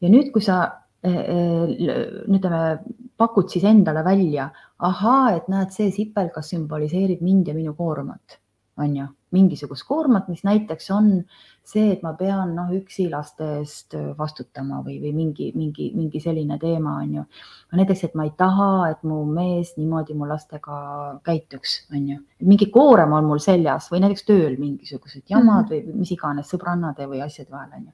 ja nüüd, kui sa ütleme, pakud siis endale välja, ahaa, et näed, see sipelgas sümboliseerib mind ja minu koormat, on ju, mingisugust koormat, mis näiteks on see, et ma pean noh, üksi laste eest vastutama või, või mingi, mingi, mingi selline teema on ju. näiteks, et ma ei taha, et mu mees niimoodi mu lastega käituks, on ju, mingi koorem on mul seljas või näiteks tööl mingisugused jamad mm -hmm. või mis iganes sõbrannade või asjade vahel on ju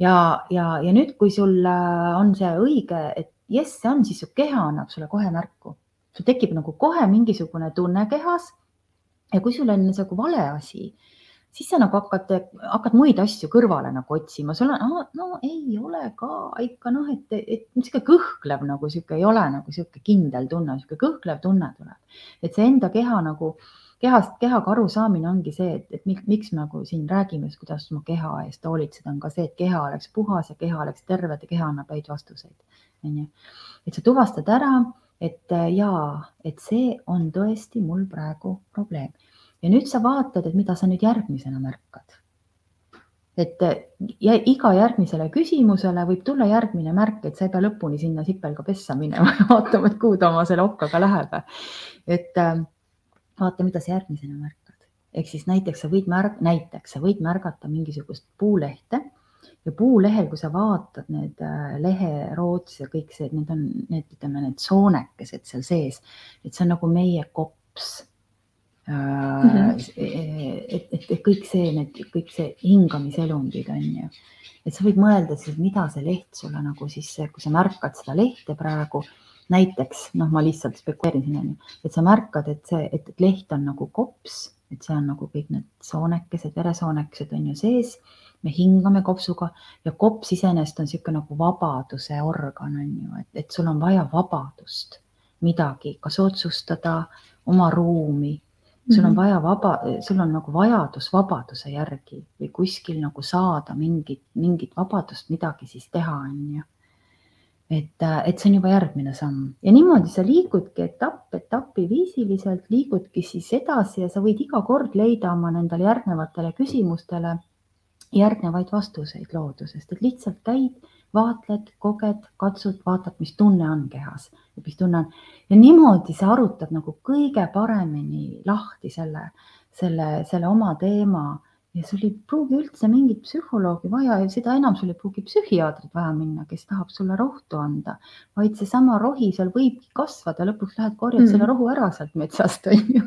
ja, ja, ja nüüd, kui sul äh, on see õige, et jess, see on, siis su keha annab sulle kohe märku. sul tekib nagu kohe mingisugune tunne kehas. ja kui sul on nagu vale asi, siis sa nagu hakkad, hakkad muid asju kõrvale nagu otsima, sul on, no ei ole ka ikka noh, et, et niisugune kõhklev nagu sihuke ei ole nagu sihuke kindel tunne, sihuke kõhklev tunne tuleb, et see enda keha nagu äh, kehast, kehaga arusaamine ongi see, et, et miks, me nagu siin räägime, kuidas oma keha eest hoolitseda, on ka see, et keha oleks puhas ja keha oleks terve, et keha annab häid vastuseid. onju, et sa tuvastad ära, et jaa, et see on tõesti mul praegu probleem ja nüüd sa vaatad, et mida sa nüüd järgmisena märkad et ja iga järgmisele küsimusele võib tulla järgmine märk, et sa ei pea lõpuni sinna sipelga pessa minema ja vaatama, et kuhu ta oma selle okkaga läheb. et vaata, mida sa järgmisena märkad. ehk siis näiteks sa võid märg-, näiteks sa võid märgata mingisugust puulehte ja puulehel, kui sa vaatad need äh, leheroots ja kõik see, need on need, ütleme, need soonekesed seal sees, et see on nagu meie kops mm. -hmm. et, et, et kõik see, need, kõik see hingamiselundid on ju, et sa võid mõelda siis, mida see leht sulle nagu siis, kui sa märkad seda lehte praegu näiteks noh, ma lihtsalt spekuleerin siin onju, et sa märkad, et see, et leht on nagu kops, et see on nagu kõik need soonekesed, veresoonekesed on ju sees. me hingame kopsuga ja kops iseenesest on niisugune nagu vabaduse organ on ju, et, et sul on vaja vabadust, midagi, kas otsustada oma ruumi sul on mhm. vaja vaba, sul on nagu vajadus vabaduse järgi või kuskil nagu saada mingit, mingit vabadust midagi siis teha, on ju et, äh, et see on juba järgmine samm. Ja niimoodi sa liigudki etapp etapi viisiliselt, liigudki siis edasi ja sa võid iga kord leida oma nendele järgnevatele küsimustele järgnevaid vastuseid loodusest, et lihtsalt käid, vaatled, koged, katsud, vaatad, mis tunne on kehas, mis tunne on. Ja niimoodi sa arutad nagu kõige paremini lahti selle, selle, selle oma teema ja sul ei pruugi üldse mingit psühholoogi vaja ja seda enam sul ei pruugi psühhiaatrit vaja minna, kes tahab sulle rohtu anda, vaid seesama rohi seal võibki kasvada, lõpuks lähed korjad mm. selle rohu ära sealt metsast, onju.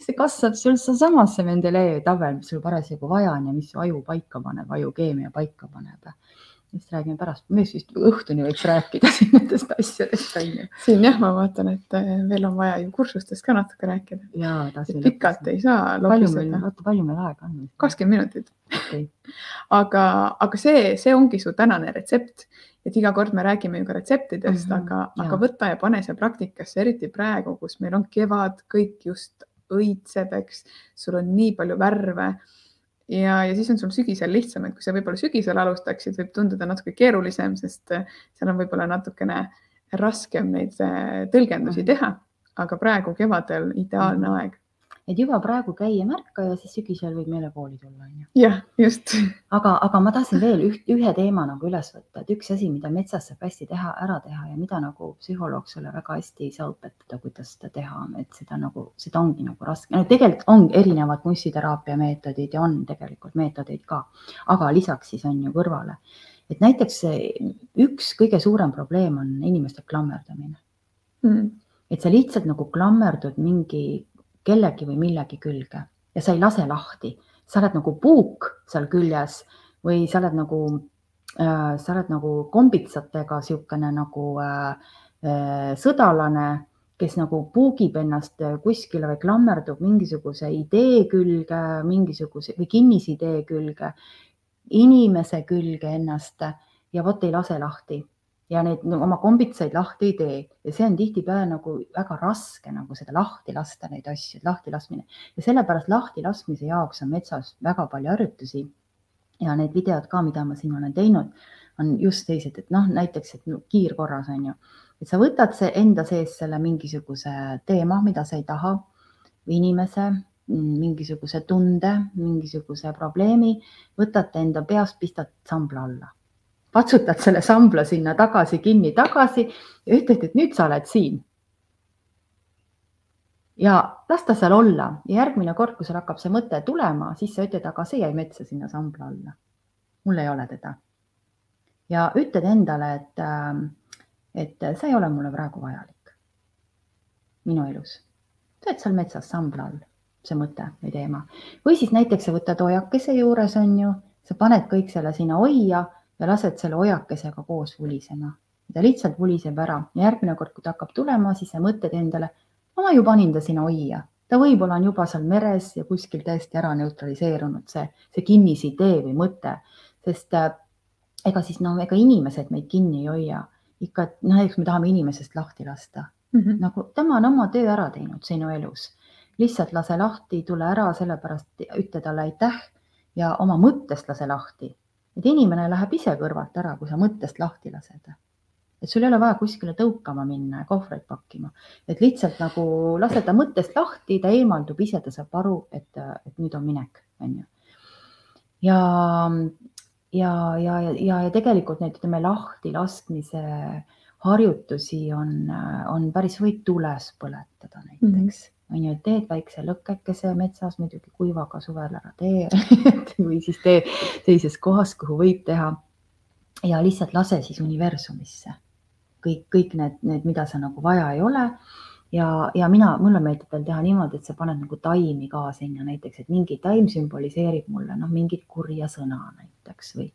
see kasvab sul seesamasse Mendelejevi tabel, mis sul parasjagu vaja on ja mis aju paika paneb, ajukeemia paika paneb siis räägime pärast, me vist õhtuni võiks rääkida siin nendest asjadest on ju. siin jah, ma vaatan, et eh, veel on vaja ju kursustest ka natuke rääkida. pikalt lõpus. ei saa. palju meil, oota, palju meil aega on? kakskümmend minutit okay. aga, aga see, see ongi su tänane retsept, et iga kord me räägime ju ka retseptidest mm, -hmm, aga, aga võta ja pane see praktikasse, eriti praegu, kus meil on kevad, kõik just õitseb, eks, sul on nii palju värve ja, ja siis on sul sügisel lihtsam, et kui sa võib-olla sügisel alustaksid, võib tunduda natuke keerulisem, sest äh, seal on võib-olla natukene raskem neid äh, tõlgendusi mhm. teha, aga praegu kevadel ideaalne mm. aeg et juba praegu käi ja märka ja siis sügisel võib meile kooli tulla, onju. jah, just. aga, aga ma tahtsin veel üht, ühe teema nagu üles võtta, et üks asi, mida metsas saab hästi teha, ära teha ja mida nagu psühholoog sulle väga hästi ei saa õpetada, kuidas seda teha, et seda nagu, seda ongi nagu raske, no tegelikult on erinevad kunstiteraapia meetodid ja on tegelikult meetodeid ka, aga lisaks siis on ju kõrvale, et näiteks üks kõige suurem probleem on inimeste klammerdamine. Mm.. et sa lihtsalt nagu klammerdud mingi kellegi või millegi külge ja sa ei lase lahti, sa oled nagu puuk seal küljes või sa oled nagu äh,, sa oled nagu kombitsatega niisugune nagu äh, äh, sõdalane, kes nagu puugib ennast kuskile või klammerdub mingisuguse idee külge, mingisuguse või kinnisidee külge, inimese külge ennast ja vot ei lase lahti ja neid no, oma kombitsaid lahti ei tee. Ja see on tihtipeale nagu väga raske nagu seda lahti lasta, neid asju, lahti laskmine. Ja sellepärast lahti laskmise jaoks on metsas väga palju harjutusi. ja need videod ka, mida ma siin olen teinud, on just sellised, et noh, näiteks, et kiirkorras on ju, et sa võtad see enda sees selle mingisuguse teema, mida sa ei taha, inimese, mingisuguse tunde, mingisuguse probleemi, võtad ta enda peast, pistad sambla alla patsutad selle sambla sinna tagasi kinni tagasi ja ütled, et nüüd sa oled siin. ja las ta seal olla ja järgmine kord, kui sul hakkab see mõte tulema, siis sa ütled, aga see jäi metsa sinna sambla alla. mul ei ole teda. ja ütled endale, et, et sa ei ole mulle praegu vajalik minu elus. sa oled seal metsas sambla all, see mõte või teema. või siis näiteks sa võtad hoiakese juures, on ju, sa paned kõik selle sinna hoia ja lased selle hoiakesega koos vulisema. ta lihtsalt vuliseb ära ja järgmine kord, kui ta hakkab tulema, siis sa mõtled endale, ma ju panin ta sinna hoia, ta võib-olla on juba seal meres ja kuskil täiesti ära neutraliseerunud see, see kinnisidee või mõte, sest äh, ega siis noh, ega inimesed meid kinni ei hoia, ikka noh, näiteks me tahame inimesest lahti lasta. Mm, -hmm. nagu tema on oma töö ära teinud sinu elus, lihtsalt lase lahti, tule ära, sellepärast ütle talle aitäh ja oma mõttest lase lahti et inimene läheb ise kõrvalt ära, kui sa mõttest lahti lased. et sul ei ole vaja kuskile tõukama minna ja kohvreid pakkima, et lihtsalt nagu lase ta mõttest lahti, ta eemaldub ise, ta saab aru, et, et nüüd on minek, on ju. ja, ja, ja, ja, ja tegelikult neid, ütleme lahti laskmise harjutusi on, on päris, võib tules põletada näiteks mm. -hmm on ju, et teed väikse lõkkekese metsas, muidugi kuivaga suvel ära tee või siis tee teises kohas, kuhu võib teha. ja lihtsalt lase siis universumisse kõik, kõik need, need, mida sa nagu vaja ei ole. ja, ja mina, mulle meeldib veel teha niimoodi, et sa paned nagu taimi ka sinna näiteks, et mingi taim sümboliseerib mulle noh, mingit kurja sõna näiteks või,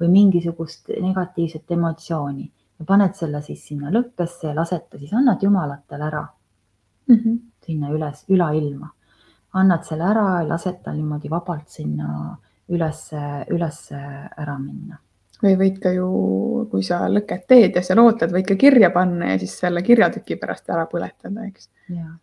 või mingisugust negatiivset emotsiooni ja paned selle siis sinna lõkkesse ja lased ta siis, annad jumalatele ära mm. -hmm sinna üles, ülailma. annad selle ära ja lased tal niimoodi vabalt sinna üles, üles ära minna või võid ka ju, kui sa lõket teed ja seal ootad, võid ka kirja panna ja siis selle kirjatüki pärast ära põletada, eks.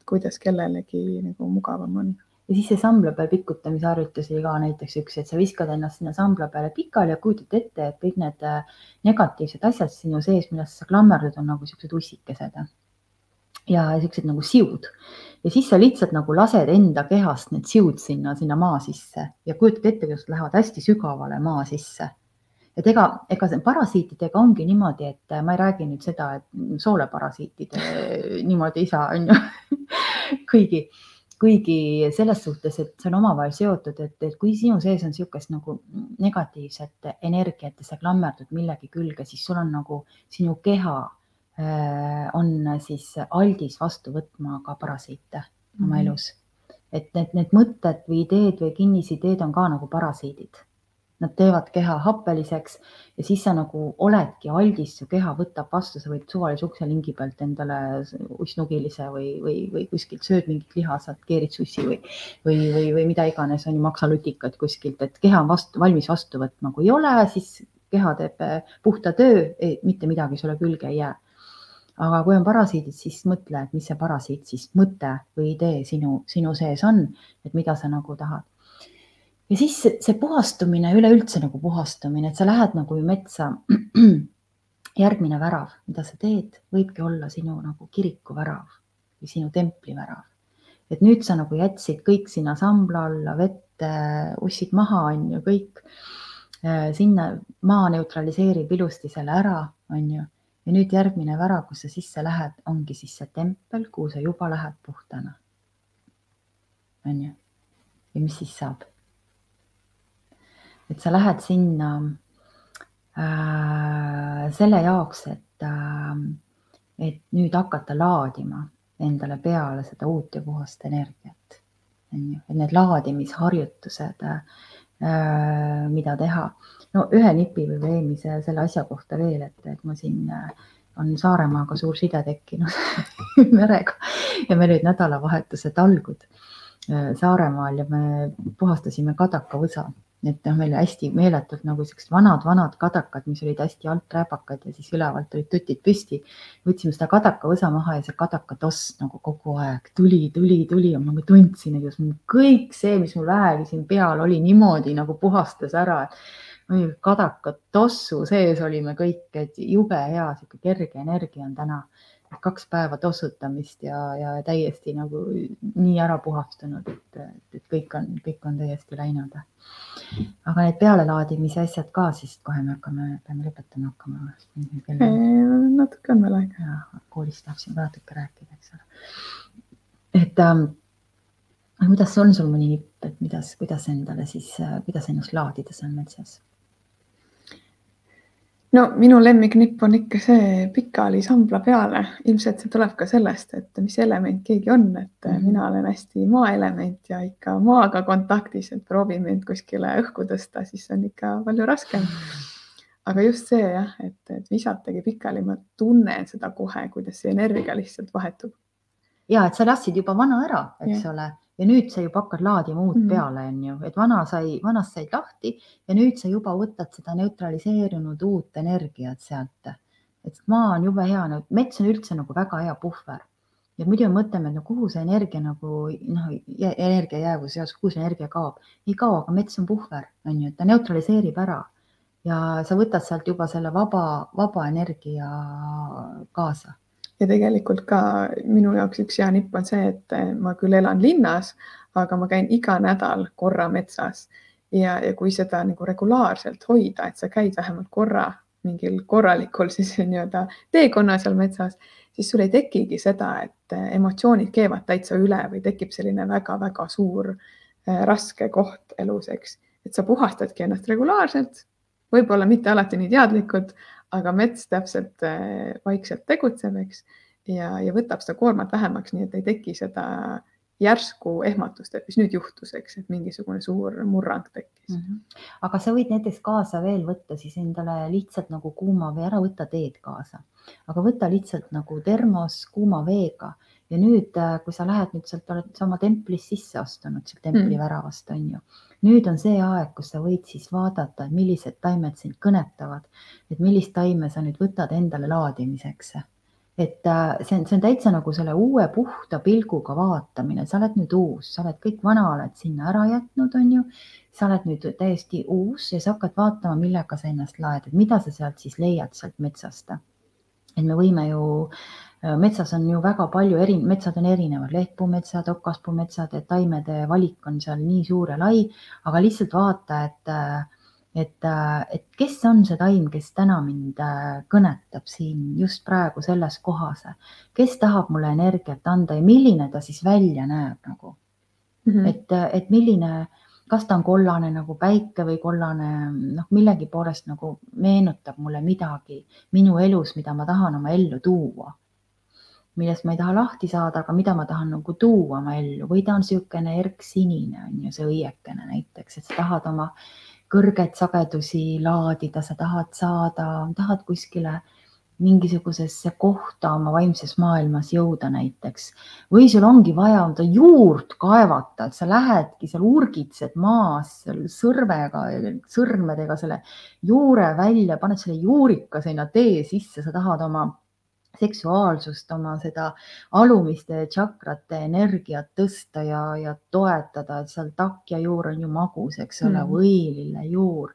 kuidas kellelegi nagu mugavam on. ja siis see sambla peal pikutamise harjutus oli ka näiteks üks, et sa viskad ennast sinna sambla peale pikali ja kujutad ette, et kõik need äh, negatiivsed asjad sinu sees, millest sa klammerdud, on nagu siuksed ussikesed ja siuksed nagu siud ja siis sa lihtsalt nagu lased enda kehast need siud sinna, sinna maa sisse ja kujutad ette, kuidas lähevad hästi sügavale maa sisse. et ega, ega parasiitidega ongi niimoodi, et ma ei räägi nüüd seda, et sooleparasiitide niimoodi ei saa, on ju kuigi, kuigi selles suhtes, et see on omavahel seotud, et, et kui sinu sees on niisugust nagu negatiivset energiat ja sa klammerdud millegi külge, siis sul on nagu sinu keha Äh, on siis aldis vastu võtma ka parasiite mm -hmm. oma mhm. elus. et need, need mõtted või ideed või kinnisideed on ka nagu parasiidid. Nad teevad keha happeliseks ja siis sa nagu oledki aldis, su keha võtab vastu, sa võid suvalise ukselingi pealt endale ussnugilise või, või, või kuskilt sööd mingit liha, sealt keerid sussi või, või, või, või mida iganes on ju maksalutikat kuskilt, et keha on vastu, valmis vastu võtma, kui ei ole, siis keha teeb puhta töö, mitte midagi sulle külge ei jää aga kui on parasiidid, siis mõtle, et mis see parasiit siis mõte või idee sinu, sinu sees on, et mida sa nagu tahad. ja siis see puhastumine, üleüldse nagu puhastumine, et sa lähed nagu metsa. järgmine värav, mida sa teed, võibki olla sinu nagu kiriku värav või sinu templi värav. et nüüd sa nagu jätsid kõik sinna sambla alla, vette, ussid maha, on ju, kõik Äh, sinna maa neutraliseerib ilusti selle ära, on ju. Ja nüüd järgmine värav, kus sa sisse lähed, ongi siis see tempel, kuhu sa juba lähed puhtana. on ju. ja mis siis saab? et sa lähed sinna äh, selle jaoks, et äh,, et nüüd hakata laadima endale peale seda uut ja puhast energiat. on ju, et need laadimisharjutused äh, Äh, mida teha. No ühe nipi või eelmise selle asja kohta veel, et, et ma siin äh, on Saaremaaga suur side tekkinud merega ja meil olid nädalavahetuse talgud äh, Saaremaal ja me puhastasime kadakavõsa et noh, meil hästi meeletult nagu siuksed vanad-vanad kadakad, mis olid hästi alträpakad ja siis ülevalt olid tutid püsti. võtsime seda kadakavõsa maha ja see kadakatoss nagu kogu aeg tuli, tuli, tuli ja ma nagu tundsin, et kõik see, mis mul vähegi siin peal oli, niimoodi nagu puhastas ära. kadakatossu sees olime kõik, et jube hea, sihuke kerge energia on täna kaks päeva tossutamist ja, ja täiesti nagu nii ära puhastunud, et, et kõik on, kõik on täiesti läinud. aga need pealelaadimise asjad ka, siis kohe me hakkame, peame lõpetama hakkama. natuke on veel aega. koolist tahtsin ka natuke rääkida, eks ole. et ähm, kuidas on sul mõni nipp, et kuidas, kuidas endale siis, kuidas ennast laadida seal metsas? No minu lemmiknipp on ikka see pikali sambla peale, ilmselt see tuleb ka sellest, et mis element keegi on, et mm -hmm. mina olen hästi maaelement ja ikka maaga kontaktis, et proovime end kuskile õhku tõsta, siis on ikka palju raskem. aga just see jah, et, et visatagi pikali, ma tunnen seda kohe, kuidas see energia lihtsalt vahetub. Ja et sa lasid juba vana ära, eks ja. ole ja nüüd sa juba hakkad laadima uut mm. peale, on ju, et vana sai, vanast said lahti ja nüüd sa juba võtad seda neutraliseerunud uut energiat sealt. et maa on jube hea, mets on üldse nagu väga hea puhver ja muidu me mõtleme, et no kuhu see energia nagu noh, energia jäävuse jaoks, kuhu see energia kaob, ei kao, aga mets on puhver, on ju, et ta neutraliseerib ära ja sa võtad sealt juba selle vaba, vaba energia kaasa ja tegelikult ka minu jaoks üks hea nipp on see, et ma küll elan linnas, aga ma käin iga nädal korra metsas. Ja, ja kui seda nagu regulaarselt hoida, et sa käid vähemalt korra mingil korralikul siis nii-öelda teekonna seal metsas, siis sul ei tekigi seda, et emotsioonid keevad täitsa üle või tekib selline väga-väga suur äh, raske koht elus, eks, et sa puhastadki ennast regulaarselt, võib-olla mitte alati nii teadlikud, aga mets täpselt äh, vaikselt tegutseb, eks, ja, ja võtab seda koormat vähemaks, nii et ei teki seda järsku ehmatust, et mis nüüd juhtus, eks, et mingisugune suur murrang tekkis mm. -hmm. aga sa võid näiteks kaasa veel võtta siis endale lihtsalt nagu kuuma või ära võtta teed kaasa, aga võta lihtsalt nagu termos kuuma veega ja nüüd, äh, kui sa lähed nüüd sealt, oled sama templis sisse astunud, sealt templi mm. väravast on ju. nüüd on see aeg, kus sa võid siis vaadata, millised taimed sind kõnetavad, et millist taime sa nüüd võtad endale laadimiseks. et äh, see on, see on täitsa nagu selle uue puhta pilguga vaatamine, sa oled nüüd uus, sa oled kõik vana oled sinna ära jätnud, on ju. sa oled nüüd täiesti uus ja sa hakkad vaatama, millega sa ennast laed, et mida sa sealt siis leiad sealt metsast. et me võime ju metsas on ju väga palju eri, metsad on erinevad, lehtpuumetsad, okaspuumetsad, et taimede valik on seal nii suur ja lai, aga lihtsalt vaata, et, äh, et, äh, et kes on see taim, kes täna mind kõnetab siin just praegu selles kohas, kes tahab mulle energiat anda ja milline ta siis välja näeb nagu mm. -hmm. et, et milline, kas ta on kollane nagu päike või kollane, noh, millegi poolest nagu meenutab mulle midagi minu elus, mida ma tahan oma ellu tuua millest ma ei taha lahti saada, aga mida ma tahan nagu tuua oma ellu. Või ta on niisugune erksinine on ju see õiekene näiteks, et sa tahad oma kõrgeid sagedusi laadida, sa tahad saada, tahad kuskile mingisugusesse kohta oma vaimses maailmas jõuda näiteks. Või sul ongi vaja enda juurt kaevata, et sa lähedki seal urgitsed maas sõrmega, sõrmedega selle juure välja, paned selle juurika sinna tee sisse, sa tahad oma seksuaalsust, oma seda alumiste tšakrate energiat tõsta ja, ja toetada, et seal takja juur on ju magus, eks ole mm., võilillejuur,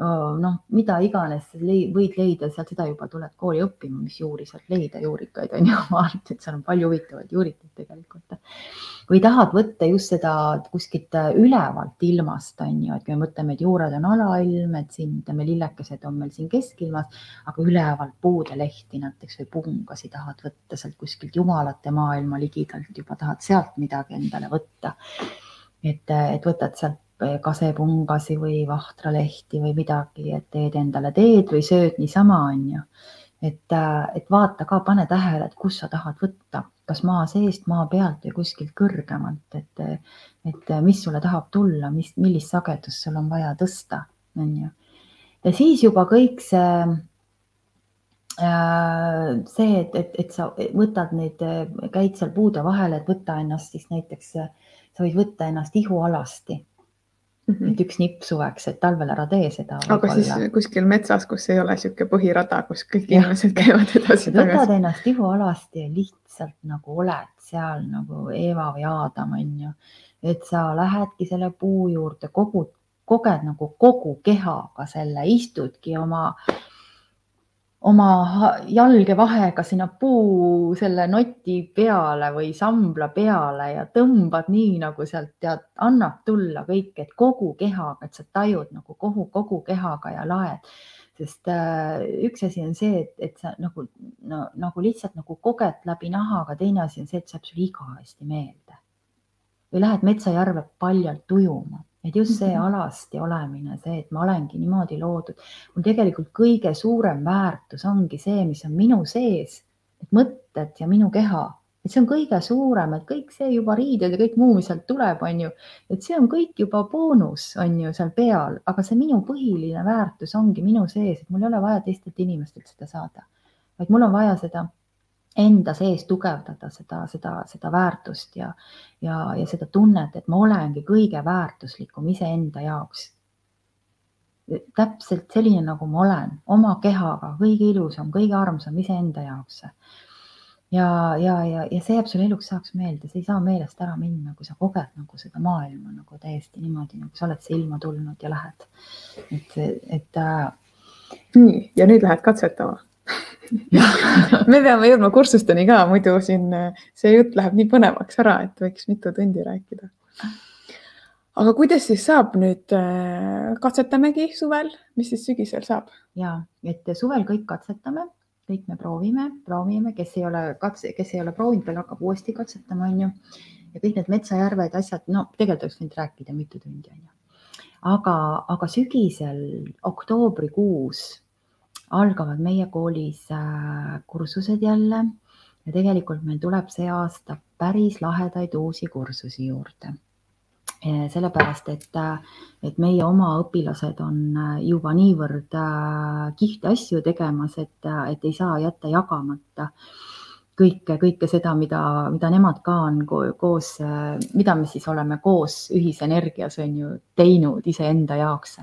noh, mida iganes võid leida, sealt seda juba tuled kooli õppima, mis juuri sealt leida, juurikaid on ju, ma arvan, et seal on palju huvitavaid juurikaid tegelikult. või tahad võtta just seda kuskilt ülevalt ilmast, on ju, et kui me mõtleme, et juured on alailm, et siin ütleme, lillekesed on meil siin keskilmas, aga ülevalt puudelehti näiteks või pungasi tahad võtta sealt kuskilt jumalate maailma ligidalt juba tahad sealt midagi endale võtta. et, et võtad sealt kasepungasi või vahtralehti või midagi, et teed endale teed või sööd niisama, on ju. et, et vaata ka, pane tähele, et kus sa tahad võtta, kas maa seest, maa pealt või kuskilt kõrgemalt, et, et mis sulle tahab tulla, mis, millist sagedust sul on vaja tõsta, on ju. ja siis juba kõik see äh, see, et, et, et sa võtad neid, käid seal puude vahel, et võtta ennast siis näiteks, sa võid võtta ennast ihualasti Mm -hmm. et üks nipp suveks, et talvel ära tee seda. aga siis kuskil metsas, kus ei ole niisugune põhirada, kus kõik ja. inimesed käivad edasi-tagasi. võtad ennast ihualast ja lihtsalt nagu oled seal nagu Eeva või Aadam on ju, et sa lähedki selle puu juurde, kogud, koged nagu kogu kehaga selle, istudki oma oma jalge vahega sinna puu selle noti peale või sambla peale ja tõmbad nii nagu sealt tead, annab tulla kõik, et kogu kehaga, et sa tajud nagu kogu, kogu kehaga ja laed. sest äh, üks asi on see, et, et sa nagu no, nagu lihtsalt nagu koged läbi naha, aga teine asi on see, et see jääb sulle igavesti meelde. või lähed metsajärve paljalt ujuma et just see mhm. alasti olemine, see, et ma olengi niimoodi loodud, mul tegelikult kõige suurem väärtus ongi see, mis on minu sees, et mõtted ja minu keha, et see on kõige suurem, et kõik see juba riided ja kõik muu, mis sealt tuleb, on ju, et see on kõik juba boonus, on ju seal peal, aga see minu põhiline väärtus ongi minu sees, et mul ei ole vaja teistelt inimestelt seda saada, vaid mul on vaja seda enda sees tugevdada seda, seda, seda väärtust ja, ja, ja seda tunnet, et ma olengi kõige väärtuslikum iseenda jaoks. täpselt selline, nagu ma olen, oma kehaga, kõige ilusam, kõige armsam iseenda jaoks. ja, ja, ja, ja see jääb sulle eluks ajaks meelde, see ei saa meelest ära minna, kui sa koged nagu seda maailma nagu täiesti niimoodi, nagu sa oled siia ilma tulnud ja lähed. et, et äh.... nii, ja nüüd lähed katsetama me peame jõudma kursusteni ka, muidu siin see jutt läheb nii põnevaks ära, et võiks mitu tundi rääkida. aga kuidas siis saab nüüd, äh, katsetamegi suvel, mis siis sügisel saab? ja, et suvel kõik katsetame, kõik me proovime, proovime, kes ei ole katse, kes ei ole proovinud, veel hakkab uuesti katsetama, on ju. ja kõik need metsajärved, asjad, no tegelikult oleks võinud rääkida mitu tundi, on ju. aga, aga sügisel, oktoobrikuus algavad meie koolis äh, kursused jälle ja tegelikult meil tuleb see aasta päris lahedaid uusi kursusi juurde. sellepärast, et, äh, et meie oma õpilased on äh, juba niivõrd kihvte asju tegemas, et, et ei saa jätta jagamata kõike, kõike seda, mida, mida nemad ka on koos, mida me siis oleme koos ühisenergias on ju teinud iseenda jaoks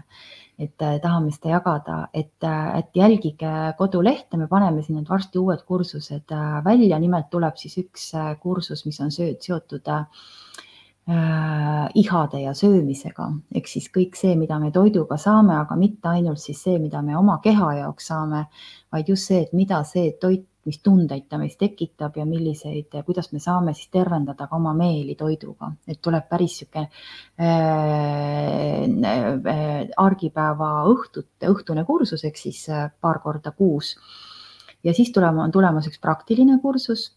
et äh, tahame seda jagada, et, äh, et jälgige kodulehte, me paneme siin need varsti uued kursused äh, välja, nimelt tuleb siis üks kursus, mis on seotud äh, ihade ja söömisega, ehk siis kõik see, mida me toiduga saame, aga mitte ainult siis see, mida me oma keha jaoks saame, vaid just see, et mida see toit mis tundeid ta meis tekitab ja milliseid, kuidas me saame siis tervendada ka oma meeli toiduga, et tuleb päris sihuke äh, äh, argipäeva õhtut, õhtune kursus ehk siis äh, paar korda kuus. ja siis tulema, on tulemas üks praktiline kursus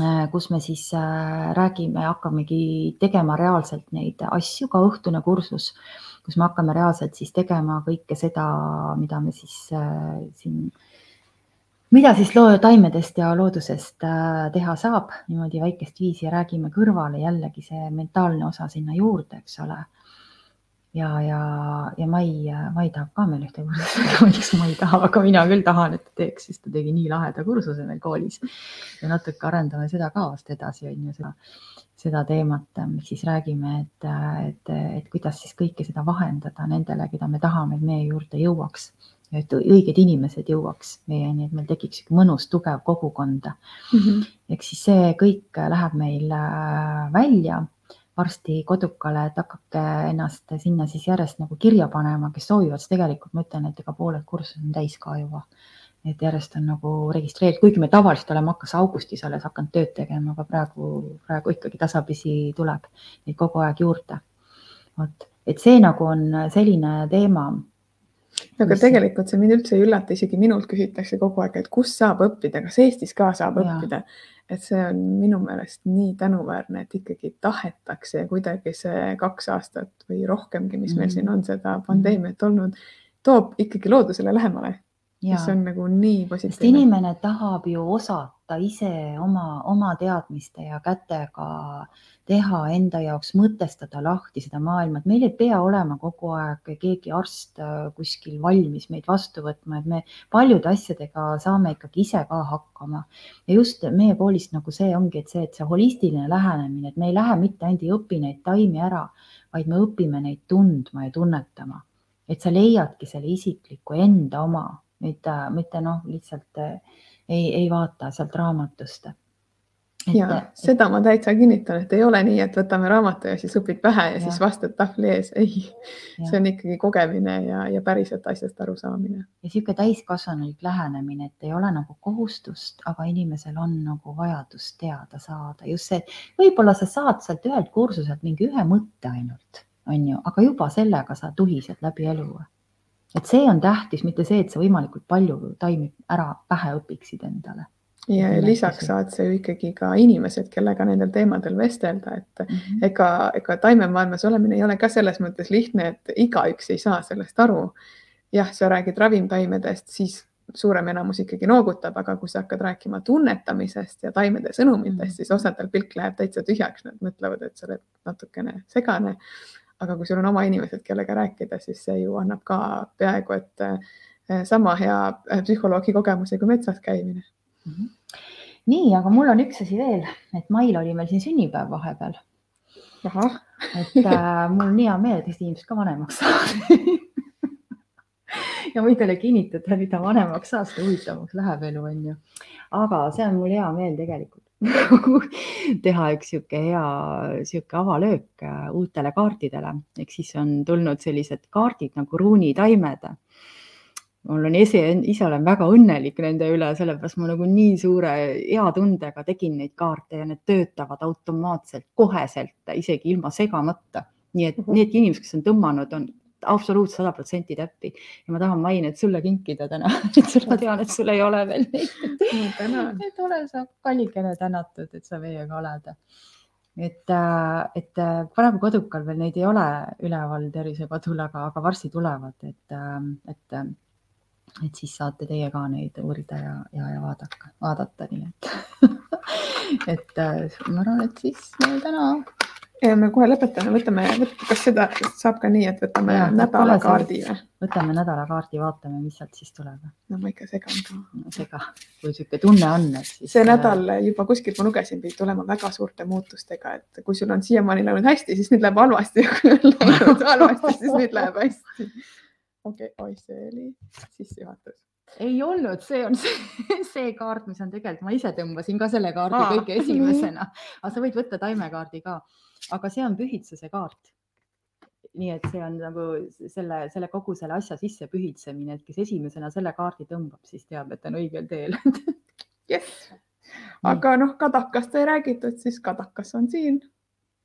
äh, kus me siis äh, räägime, hakkamegi tegema reaalselt neid asju, ka õhtune kursus, kus me hakkame reaalselt siis tegema kõike seda, mida me siis siin mida siis loo taimedest ja loodusest äh, teha saab niimoodi väikest viisi räägime kõrvale jällegi see mentaalne osa sinna juurde, eks ole. Ja, ja, ja Mai, Mai tahab ka meil ühte kursust, miks ma ei taha, aga mina küll tahan, et ta teeks, sest ta tegi nii laheda kursuse meil koolis. ja natuke arendame seda ka vast edasi, on ju, seda, seda teemat, miks siis räägime, et, et, et kuidas siis kõike seda vahendada nendele, keda me tahame, et meie juurde jõuaks et õiged inimesed jõuaks meieni, et meil tekiks mõnus tugev kogukond mm. -hmm. ehk siis see kõik läheb meil äh, välja varsti kodukale, et hakake ennast sinna siis järjest nagu kirja panema, kes soovivad, siis tegelikult ma ütlen, et ega pooled kursused on täis ka juba. et järjest on nagu registreeritud, kuigi me tavaliselt oleme hakkas augustis alles hakanud tööd tegema, aga praegu, praegu ikkagi tasapisi tuleb neid kogu aeg juurde. vot, et see nagu on selline teema aga mis... tegelikult see mind üldse ei üllata, isegi minult küsitakse kogu aeg, et kus saab õppida, kas Eestis ka saab ja. õppida et see on minu meelest nii tänuväärne, et ikkagi tahetakse ja kuidagi see kaks aastat või rohkemgi, mis meil mm -hmm. siin on seda pandeemiat olnud, toob ikkagi loodusele lähemale mis on nagu nii positiivne. inimene tahab ju osata ise oma, oma teadmiste ja kätega teha enda jaoks, mõtestada lahti seda maailma, et meil ei pea olema kogu aeg keegi arst äh, kuskil valmis meid vastu võtma, et me paljude asjadega saame ikkagi ise ka hakkama. ja just meie koolist nagu see ongi, et see, et see holistiline lähenemine, et me ei lähe mitte ainult ei õpi neid taimi ära, vaid me õpime neid tundma ja tunnetama. et sa leiadki selle isikliku enda oma mitte, mitte noh, lihtsalt eh, ei, ei vaata sealt raamatust. ja et, seda ma täitsa kinnitan, et ei ole nii, et võtame raamatu ja siis õpid pähe ja, ja. siis vastad tahvli ees, ei, see on ikkagi kogemine ja, ja päriselt asjast arusaamine. ja niisugune täiskasvanulik lähenemine, et ei ole nagu kohustust, aga inimesel on nagu vajadus teada saada, just see, võib-olla sa saad sealt ühelt kursuselt mingi ühe mõtte ainult, on ju, aga juba sellega sa tuhised läbi elu et see on tähtis, mitte see, et sa võimalikult palju taimi ära pähe õpiksid endale. ja, ja lisaks saad sa ju ikkagi ka inimesed, kellega nendel teemadel vestelda, et mm -hmm. ega, ega taimemaailmas olemine ei ole ka selles mõttes lihtne, et igaüks ei saa sellest aru. jah, sa räägid ravimtaimedest, siis suurem enamus ikkagi noogutab, aga kui sa hakkad rääkima tunnetamisest ja taimede sõnumitest, mhm. siis osadel pilk läheb täitsa tühjaks, nad mõtlevad, et sa oled natukene segane aga kui sul on oma inimesed, kellega rääkida, siis see ju annab ka peaaegu et eh, sama hea eh, psühholoogi kogemuse kui metsas käimine mm. -hmm. nii, aga mul on üks asi veel, et mail oli meil siin sünnipäev vahepeal. et äh, mul on hea meel, et Eesti inimesed ka vanemaks saavad ja võin teile kinnitada, mida vanemaks saad, seda huvitavamaks läheb elu, on ju. aga see on mul hea meel tegelikult teha üks sihuke hea sihuke avalöök äh, uutele kaartidele, ehk siis on tulnud sellised kaardid nagu ruunitaimed. mul on ise, ise olen väga õnnelik nende üle, sellepärast ma nagu nii suure hea tundega tegin neid kaarte ja need töötavad automaatselt, koheselt, isegi ilma segamata. nii et need inimesed, kes on tõmmanud, on absoluutselt sada protsenti täppi ja ma tahan Mainet sulle kinkida täna, et ma tean, et sul ei ole veel neid. et ole sa kallikene tänatud, et sa meiega oled. et, äh, et äh, praegu kodukal veel neid ei ole üleval tervisekodul, aga, aga varsti tulevad, et, äh, et, et siis saate teie ka neid uurida ja, ja, ja vaadata, vaadata, nii et et ma arvan, et siis meil täna ja me kohe lõpetame, võtame, kas seda saab ka nii, et võtame ja, nädalakaardi või? võtame nädalakaardi, vaatame, mis sealt siis tuleb. no ma ikka segan ka no,. sega, kui niisugune tunne on, et siis. see nädal juba kuskilt ma lugesin, pidi tulema väga suurte muutustega, et kui sul on siiamaani läinud hästi, siis nüüd läheb halvasti ja kui on läinud halvasti, siis nüüd läheb hästi. okei okay,, oi, see oli sissejuhatus ei olnud, see on see, see kaart, mis on tegelikult, ma ise tõmbasin ka selle kaardi Aa, kõige esimesena, aga sa võid võtta taimekaardi ka aga see on pühitsuse kaart. nii et see on nagu selle, selle kogu selle asja sisse pühitsemine, et kes esimesena selle kaardi tõmbab, siis teab, et on õigel teel. Jess, aga noh, kadakast ei räägitud, siis kadakas on siin.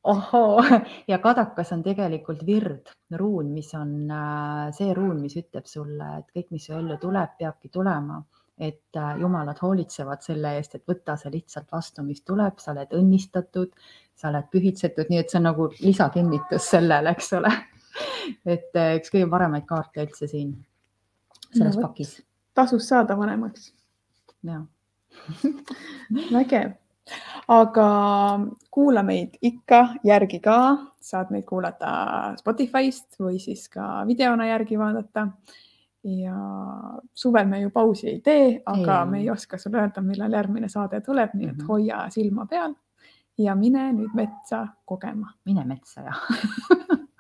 Ohoo, ja kadakas on tegelikult vird, ruun, mis on äh, see ruun, mis ütleb sulle, et kõik, mis su ellu tuleb, peabki tulema et äh, jumalad hoolitsevad selle eest, et võta see lihtsalt vastu, mis tuleb, sa oled õnnistatud, sa oled pühitsetud, nii et see on nagu lisakinnitus sellele, eks ole. et äh, üks kõige paremaid kaarte üldse siin selles no, pakis. tasus saada vanemaks. jah vägev, aga kuula meid ikka järgi ka, saad meid kuulata Spotify'st või siis ka videona järgi vaadata ja suvel me ju pausi ei tee, aga ei. me ei oska sulle öelda, millal järgmine saade tuleb, nii et mm -hmm. hoia silma peal ja mine nüüd metsa kogema. mine metsa jah